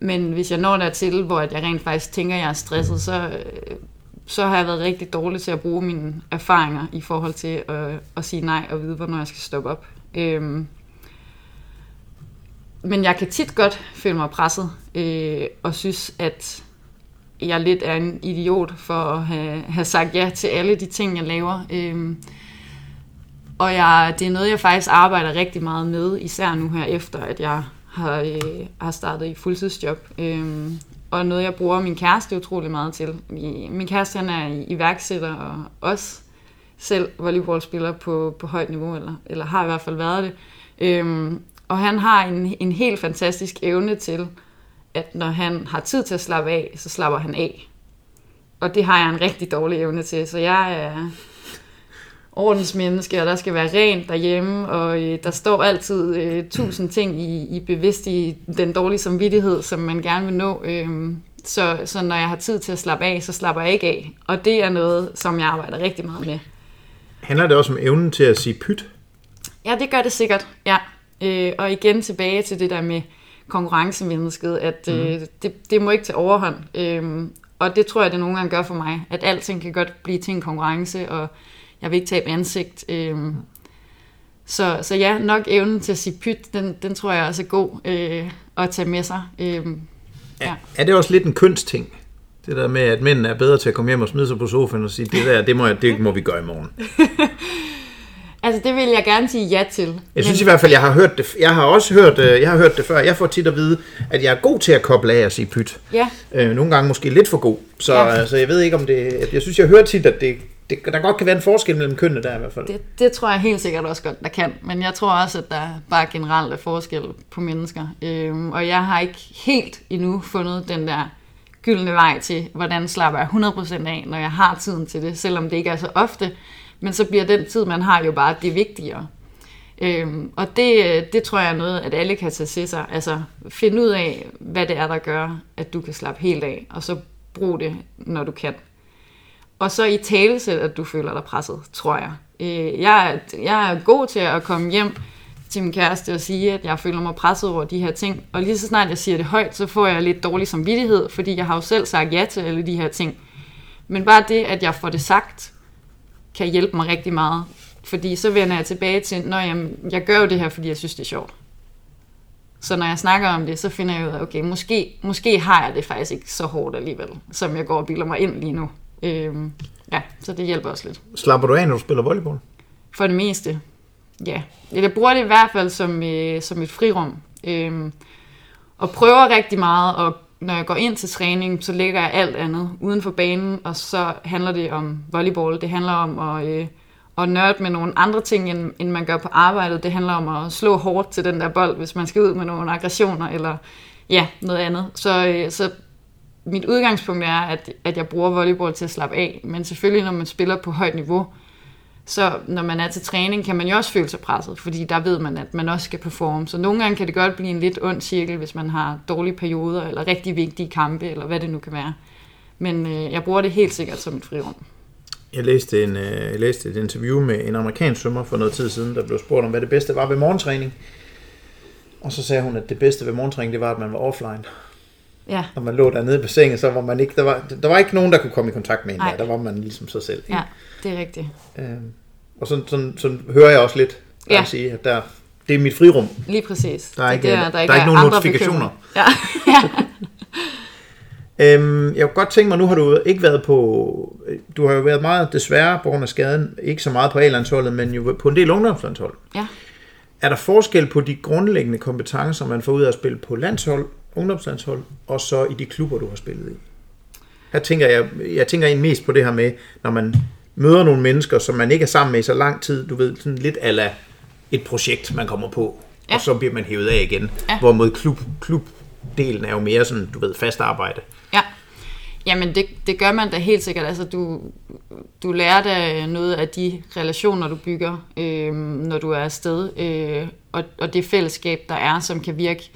Men hvis jeg når dertil, hvor at jeg rent faktisk tænker, at jeg er stresset, så, øh, så har jeg været rigtig dårlig til at bruge mine erfaringer i forhold til at, at sige nej og vide, hvornår jeg skal stoppe op. Øhm, men jeg kan tit godt føle mig presset, øh, og synes, at jeg lidt er en idiot for at have, have sagt ja til alle de ting, jeg laver. Øhm, og jeg, det er noget, jeg faktisk arbejder rigtig meget med, især nu her efter, at jeg har, øh, har startet i fuldtidsjob. Øhm, og noget, jeg bruger min kæreste utrolig meget til. Min kæreste han er iværksætter og også selv volleyballspiller på, på højt niveau, eller, eller har i hvert fald været det. Øhm, og han har en, en helt fantastisk evne til, at når han har tid til at slappe af, så slapper han af. Og det har jeg en rigtig dårlig evne til, så jeg er ordensmenneske, og der skal være rent derhjemme, og øh, der står altid øh, tusind ting i, i bevidst i den dårlige samvittighed, som man gerne vil nå. Øh, så, så når jeg har tid til at slappe af, så slapper jeg ikke af. Og det er noget, som jeg arbejder rigtig meget med. Handler det også om evnen til at sige pyt? Ja, det gør det sikkert, ja. Øh, og igen tilbage til det der med konkurrencemennesket, at øh, det, det må ikke tage overhånd. Øh, og det tror jeg, det nogle gange gør for mig, at alting kan godt blive til en konkurrence, og jeg vil ikke tabe ansigt. Øh, så, så ja, nok evnen til at sige pyt, den, den tror jeg også er god øh, at tage med sig. Øh, ja. Er det også lidt en kønsting? Det der med, at mænd er bedre til at komme hjem og smide sig på sofaen og sige, det der, det må, jeg, det må vi gøre i morgen. [LAUGHS] Altså, det vil jeg gerne sige ja til. Jeg synes i hvert fald, jeg har hørt det, jeg har også hørt, øh, jeg har hørt det før. Jeg får tit at vide, at jeg er god til at koble af og sige pyt. Ja, Øh, nogle gange måske lidt for god. Så Ja. altså, jeg ved ikke om det... Jeg synes, jeg hører tit, at det, det, der godt kan være en forskel mellem kønnene der i hvert fald. Det, det tror jeg helt sikkert også godt, der kan. Men jeg tror også, at der bare generelt er forskel på mennesker. Øhm, og jeg har ikke helt endnu fundet den der gyldne vej til, hvordan slapper jeg 100% af, når jeg har tiden til det, selvom det ikke er så ofte. Men så bliver den tid, man har jo bare det vigtigere. Øhm, og det, øh, det tror jeg er noget, at alle kan tage til sig. Altså finde ud af, hvad det er, der gør, at du kan slappe helt af, og så brug det, når du kan. Og så i talesæt, at du føler dig presset, tror jeg. Øh, jeg, jeg er god til at komme hjem til min kæreste og sige, at jeg føler mig presset over de her ting. Og lige så snart jeg siger det højt, så får jeg lidt dårlig samvittighed, fordi jeg har jo selv sagt ja til alle de her ting. Men bare det, at jeg får det sagt, kan hjælpe mig rigtig meget. Fordi så vender jeg tilbage til, når jeg, jeg gør jo det her, fordi jeg synes, det er sjovt. Så når jeg snakker om det, så finder jeg ud af, okay, måske, måske har jeg det faktisk ikke så hårdt alligevel, som jeg går og bilder mig ind lige nu. Øhm, ja, så det hjælper også lidt. Slapper du af, når du spiller volleyball? For det meste, ja. Jeg bruger det i hvert fald som, øh, som et frirum. Øhm, og prøver rigtig meget, og når jeg går ind til træning, så lægger jeg alt andet uden for banen, og så handler det om volleyball. Det handler om at, øh, at nørde med nogle andre ting, end, end man gør på arbejdet. Det handler om at slå hårdt til den der bold, hvis man skal ud med nogle aggressioner, eller ja, noget andet. Så, øh, så mit udgangspunkt er, at, at jeg bruger volleyball til at slappe af, men selvfølgelig når man spiller på højt niveau, så når man er til træning, kan man jo også føle sig presset, fordi der ved man, at man også skal performe. Så nogle gange kan det godt blive en lidt ond cirkel, hvis man har dårlige perioder, eller rigtig vigtige kampe, eller hvad det nu kan være. Men øh, jeg bruger det helt sikkert som et frirum. Jeg læste, en, øh, jeg læste et interview med en amerikansk svømmer for noget tid siden, der blev spurgt om, hvad det bedste var ved morgentræning. Og så sagde hun, at det bedste ved morgentræning, det var, at man var offline. Ja. Når man lå dernede på sengen, så var man ikke, der var, der var ikke nogen, der kunne komme i kontakt med en der. Der var man ligesom sig selv. ikke? Ja, det er rigtigt. Øhm, og sådan, sådan, sådan hører jeg også lidt, at Ja. ja. sige, at der, det er mit frirum. Lige præcis. Der er Det ikke- der, der er ikke nogen notifikationer. bekymringer. [LAUGHS] Ja. Øhm, jeg kunne godt tænke mig, nu har du ikke været på, du har jo været meget, desværre, på grund af skaden, ikke så meget på A-landsholdet, men jo på en del ungdomslandshold. ja. Er der forskel på de grundlæggende kompetencer, man får ud af at spille på landshold, ungdomslandshold, og så i de klubber, du har spillet i? Her tænker jeg, jeg tænker egentlig mest på det her med, når man møder nogle mennesker, som man ikke er sammen med i så lang tid, du ved, sådan lidt ala et projekt, man kommer på, ja. Og så bliver man hævet af igen. Ja. Hvorimod klub, klubdelen er jo mere sådan, du ved, fast arbejde. Ja, jamen det, det gør man da helt sikkert. Altså du, du lærer da noget af de relationer, du bygger, øh, når du er afsted, øh, og, og det fællesskab, der er, som kan virke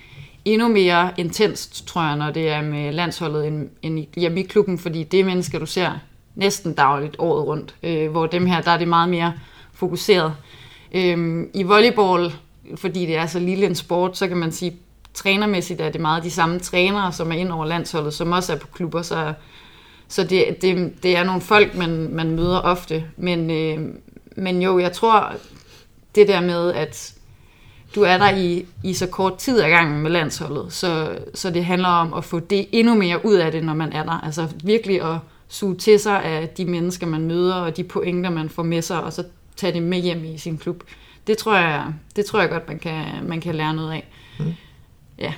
endnu mere intenst, tror jeg, når det er med landsholdet end, end i- hjemme i klubben, fordi det er mennesker, du ser næsten dagligt året rundt, øh, hvor dem her, der er det meget mere fokuseret. Øh, I volleyball, fordi det er så lille en sport, så kan man sige, trænermæssigt er det meget de samme trænere, som er ind over landsholdet, som også er på klubber, så, så det, det, det er nogle folk, man, man møder ofte. Men, øh, men jo, jeg tror, det der med, at du er der i, i så kort tid ad gangen med landsholdet, så, så det handler om at få det endnu mere ud af det, når man er der. Altså virkelig at suge til sig af de mennesker, man møder, og de pointer, man får med sig, og så tage det med hjem i sin klub. Det tror jeg, det tror jeg godt, man kan, man kan lære noget af. Ja.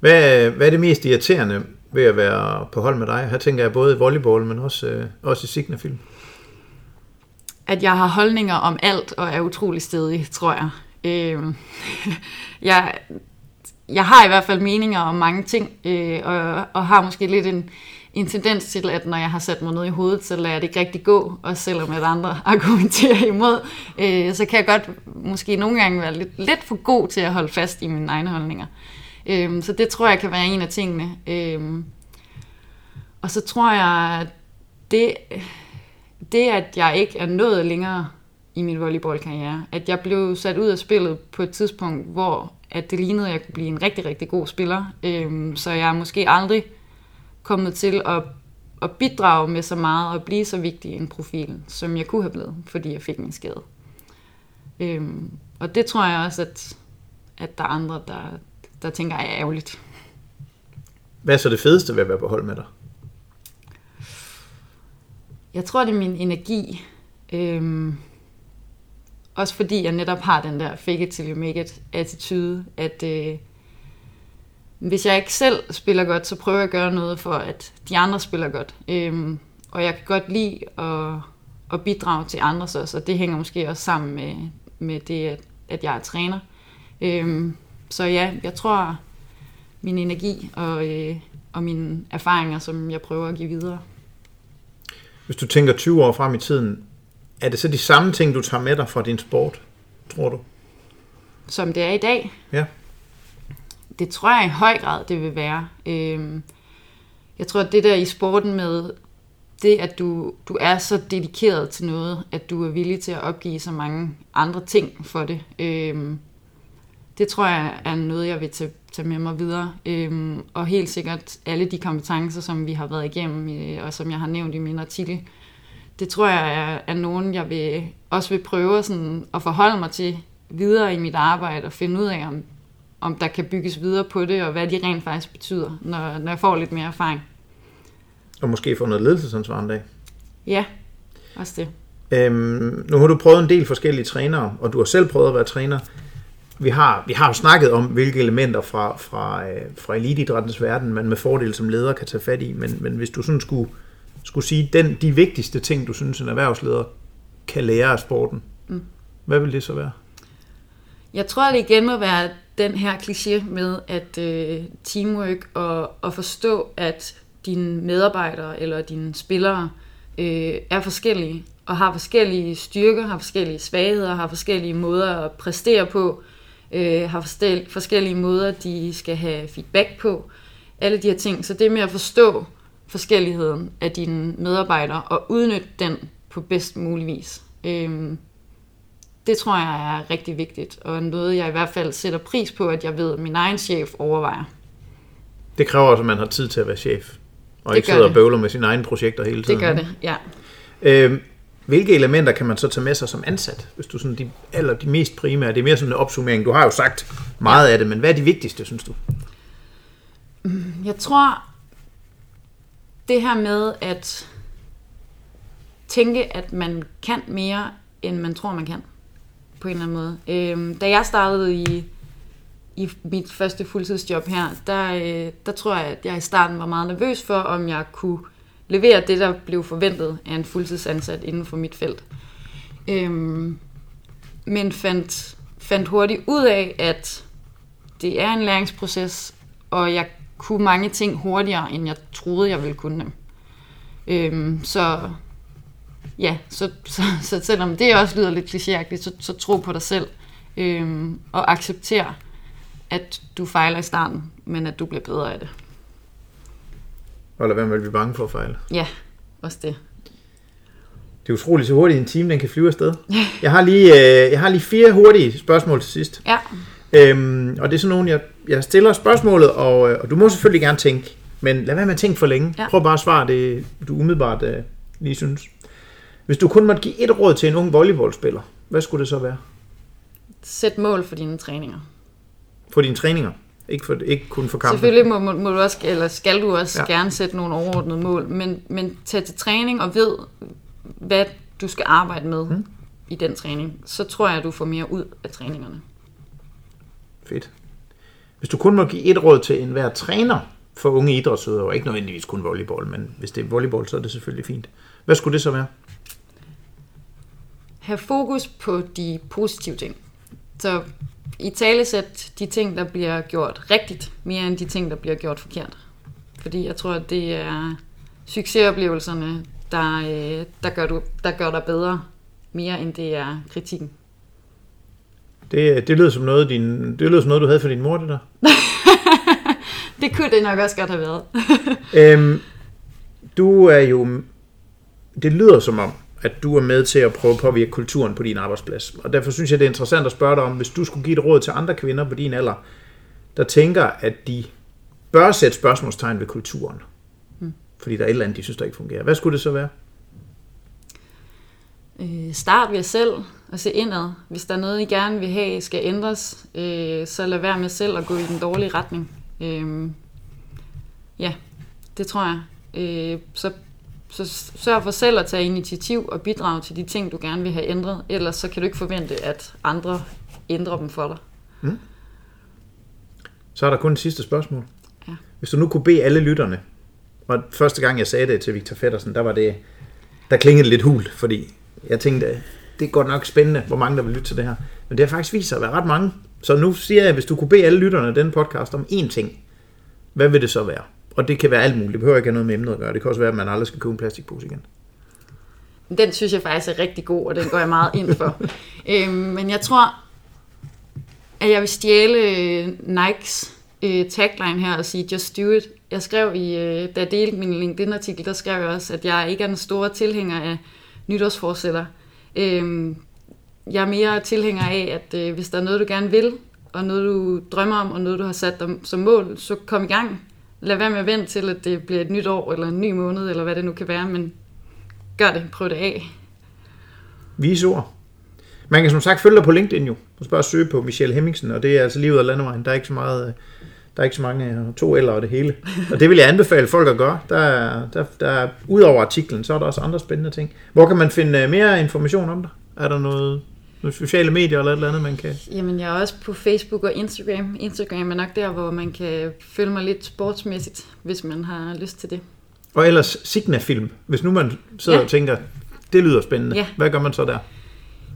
Hvad, hvad er det mest irriterende ved at være på hold med dig? Her tænker jeg både i volleyball, men også, øh, også i Signafilm. at jeg har holdninger om alt og er utrolig stedig, tror jeg. Øh, [LAUGHS] jeg, jeg har i hvert fald meninger om mange ting, øh, og, og har måske lidt en, en tendens til, at når jeg har sat mig noget i hovedet, så lader jeg det ikke rigtig gå, og selvom at andre [LAUGHS] argumenterer imod, øh, så kan jeg godt måske nogle gange være lidt, lidt for god til at holde fast i mine egne holdninger. Øh, så det tror jeg kan være en af tingene. Øh, og så tror jeg, at det, det, at jeg ikke er nået længere i min volleyballkarriere, at jeg blev sat ud af spillet på et tidspunkt, hvor at det lignede, at jeg kunne blive en rigtig, rigtig god spiller. Øhm, så jeg er måske aldrig kommet til at, at bidrage med så meget og blive så vigtig en profil, som jeg kunne have blevet, fordi jeg fik min skade. Øhm, og det tror jeg også, at, at der er andre, der, der tænker, er ærgerligt. Hvad er så det fedeste ved at være på hold med dig? Jeg tror, det er min energi. Øhm, også fordi jeg netop har den der fake it till you make it attitude, at øh, hvis jeg ikke selv spiller godt, så prøver jeg at gøre noget for, at de andre spiller godt. Øhm, og jeg kan godt lide at, at bidrage til andres også, og det hænger måske også sammen med, med det, at, at jeg er træner. Øhm, så ja, jeg tror min energi og, øh, og mine erfaringer, som jeg prøver at give videre. Hvis du tænker 20 år frem i tiden, er det så de samme ting, du tager med dig fra din sport, tror du? som det er i dag. Ja. Det tror jeg i høj grad, det vil være. Øh, jeg tror, at det der i sporten med det, at du, du er så dedikeret til noget, at du er villig til at opgive så mange andre ting for det, øh, det tror jeg er noget, jeg vil tage, tage med mig videre. Øhm, og helt sikkert alle de kompetencer, som vi har været igennem, øh, og som jeg har nævnt i min artikel, det tror jeg er, er nogen, jeg vil, også vil prøve sådan at forholde mig til videre i mit arbejde og finde ud af, om, om der kan bygges videre på det, og hvad de rent faktisk betyder, når, når jeg får lidt mere erfaring. Og måske få noget ledelsesansvar en dag. Ja, også det. Øhm, nu har du prøvet en del forskellige trænere, og du har selv prøvet at være træner. Vi har, vi har jo snakket om, hvilke elementer fra, fra, øh, fra eliteidrættens verden, man med fordel som leder kan tage fat i, men, men hvis du sådan skulle, skulle sige, den, de vigtigste ting, du synes, en erhvervsleder kan lære af sporten, mm. hvad vil det så være? Jeg tror, det igen må være den her kliché med, at øh, teamwork og, og forstå, at dine medarbejdere eller dine spillere øh, er forskellige og har forskellige styrker, har forskellige svagheder, har forskellige måder at præstere på, øh, har forskellige måder, de skal have feedback på. Alle de her ting. Så det med at forstå forskelligheden af dine medarbejdere og udnytte den på bedst mulig vis. Øh, det tror jeg er rigtig vigtigt, og noget jeg i hvert fald sætter pris på, at jeg ved, at min egen chef overvejer. Det kræver også, at man har tid til at være chef, og Det ikke sidder og det. bøvler med sine egne projekter hele tiden. Det gør det, ja. Øh, hvilke elementer kan man så tage med sig som ansat, hvis du sådan de, eller de mest primære, det er mere sådan en opsummering, du har jo sagt meget af det, men hvad er de vigtigste, synes du? Jeg tror, det her med at tænke, at man kan mere, end man tror, man kan, på en eller anden måde. Øhm, da jeg startede i, i mit første fuldtidsjob her, der, øh, der tror jeg, at jeg i starten var meget nervøs for, om jeg kunne levere det, der blev forventet af en fuldtidsansat inden for mit felt. Øhm, men fandt, fandt hurtigt ud af, at det er en læringsproces, og jeg kunne mange ting hurtigere, end jeg troede, jeg ville kunne dem. Øhm, så ja, så, så, så selvom det også lyder lidt klichéagtigt, så, så tro på dig selv, øhm, og accepter, at du fejler i starten, men at du bliver bedre af det. Og lad være med at blive bange for at fejle. Ja, også det. Det er utroligt, så hurtigt en time den kan flyve afsted. Jeg har lige, øh, jeg har lige fire hurtige spørgsmål til sidst. Ja, Øhm, og det er sådan nogle, jeg, jeg stiller spørgsmålet, og, øh, og du må selvfølgelig gerne tænke, men lad være med at tænke for længe. Ja. Prøv bare at svare det, du umiddelbart øh, lige synes. Hvis du kun måtte give et råd til en ung volleyballspiller, hvad skulle det så være? sæt mål for dine træninger. For dine træninger, ikke, for, ikke kun for kampen. Selvfølgelig må, må, må du også, eller skal du også Ja. gerne sætte nogle overordnede mål, men, men tag til træning og ved, hvad du skal arbejde med mm. i den træning. Så tror jeg, at du får mere ud af træningerne. Fedt. Hvis du kun må give et råd til enhver træner for unge idrætsudøvere, ikke nødvendigvis kun volleyball, men hvis det er volleyball, så er det selvfølgelig fint. Hvad skulle det så være? Have fokus på de positive ting. Så i talesæt de ting, der bliver gjort rigtigt, mere end de ting, der bliver gjort forkert. Fordi jeg tror, at det er succesoplevelserne, der, øh, der, gør, du, der gør dig bedre, mere end det er kritikken. Det, det lyder som noget, din, det lyder som noget, du havde for din mor, det der. [LAUGHS] Det kunne det nok også godt have været. Øhm, du er jo... Det lyder som om, at du er med til at prøve at påvirke kulturen på din arbejdsplads. Og derfor synes jeg, det er interessant at spørge dig om, hvis du skulle give et råd til andre kvinder på din alder, der tænker, at de bør sætte spørgsmålstegn ved kulturen. Fordi der er et eller andet, de synes, der ikke fungerer. Hvad skulle det så være? Øh, start ved jer selv og se indad. Hvis der er noget, I gerne vil have, skal ændres, øh, så lad være med selv at gå i den dårlige retning. Øh, ja, det tror jeg. Øh, så, så sørg for selv at tage initiativ og bidrage til de ting, du gerne vil have ændret. Ellers så kan du ikke forvente, at andre ændrer dem for dig. Så er der kun et sidste spørgsmål. Ja. Hvis du nu kunne bede alle lytterne, og første gang jeg sagde det til Victor Feddersen, der var det, der klingede det lidt hult, fordi jeg tænkte, det er godt nok spændende, hvor mange der vil lytte til det her. Men det har faktisk vist sig at være ret mange. Så nu siger jeg, hvis du kunne bede alle lytterne af den podcast om én ting, hvad vil det så være? Og det kan være alt muligt. Det behøver ikke have noget med emnet at gøre. Det kan også være, at man aldrig skal købe en plastikpose igen. Den synes jeg faktisk er rigtig god, og den går jeg meget ind for. [LAUGHS] øhm, men jeg tror, at jeg vil stjæle øh, Nikes øh, tagline her og sige, just do it. Jeg skrev i, øh, da jeg delte min LinkedIn-artikel, der skrev jeg også, at jeg ikke er den store tilhænger af nytårsforsætter. Øhm, jeg er mere tilhænger af, at øh, hvis der er noget, du gerne vil, og noget, du drømmer om, og noget, du har sat dig som mål, så kom i gang. Lad være med at vente til, at det bliver et nyt år, eller en ny måned, eller hvad det nu kan være, men gør det. Prøv det af. Vise ord. Man kan som sagt følge dig på LinkedIn jo. Du skal bare søge på Michelle Hemmingsen, og det er altså livet af landevejen. Der er ikke så meget... Øh, der er ikke så mange øh, to eller og det hele. Og det vil jeg anbefale folk at gøre. Der er, der, der udover artiklen, så er der også andre spændende ting. Hvor kan man finde øh, mere information om dig? Er der noget, noget sociale medier eller et eller andet, man kan... Jamen, jeg er også på Facebook og Instagram. Instagram er nok der, hvor man kan følge mig lidt sportsmæssigt, hvis man har lyst til det. Og ellers Signa Film. Hvis nu man sidder ja. Og tænker, det lyder spændende. Ja. Hvad gør man så der?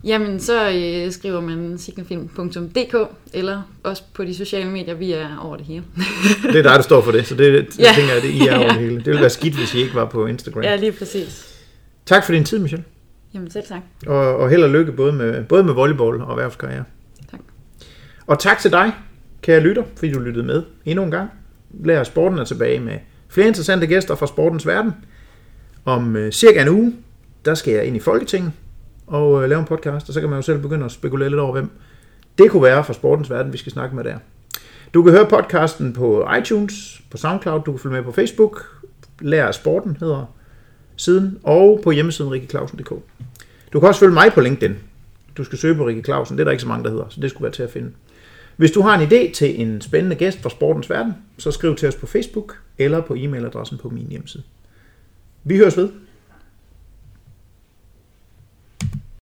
Jamen, så øh, skriver man signafilm.dk, eller også på de sociale medier, vi er over det hele. Det er dig, der står for det, så det [LAUGHS] jeg Ja. tænker jeg, det I er over Ja. [LAUGHS] det hele. Det ville være skidt, hvis I ikke var på Instagram. ja, lige præcis. Tak for din tid, Michelle. Jamen, selv tak. Og, og held og lykke både med, både med volleyball og erhvervskarriere. Tak. Og tak til dig, kære lytter, fordi du lyttede med endnu en gang. Lær sporten er tilbage med flere interessante gæster fra sportens verden. Om øh, cirka en uge, der skal jeg ind i Folketinget og øh, lave en podcast, og så kan man jo selv begynde at spekulere lidt over, hvem det kunne være fra sportens verden, vi skal snakke med der. Du kan høre podcasten på iTunes, på SoundCloud, du kan følge med på Facebook, Lær af sporten hedder siden, og på hjemmesiden rikkeklausen.dk. Du kan også følge mig på LinkedIn. Du skal søge på Rikke Clausen, det er der ikke så mange, der hedder, så det skulle være til at finde. Hvis du har en idé til en spændende gæst fra sportens verden, så skriv til os på Facebook eller på e-mailadressen på min hjemmeside. Vi høres ved.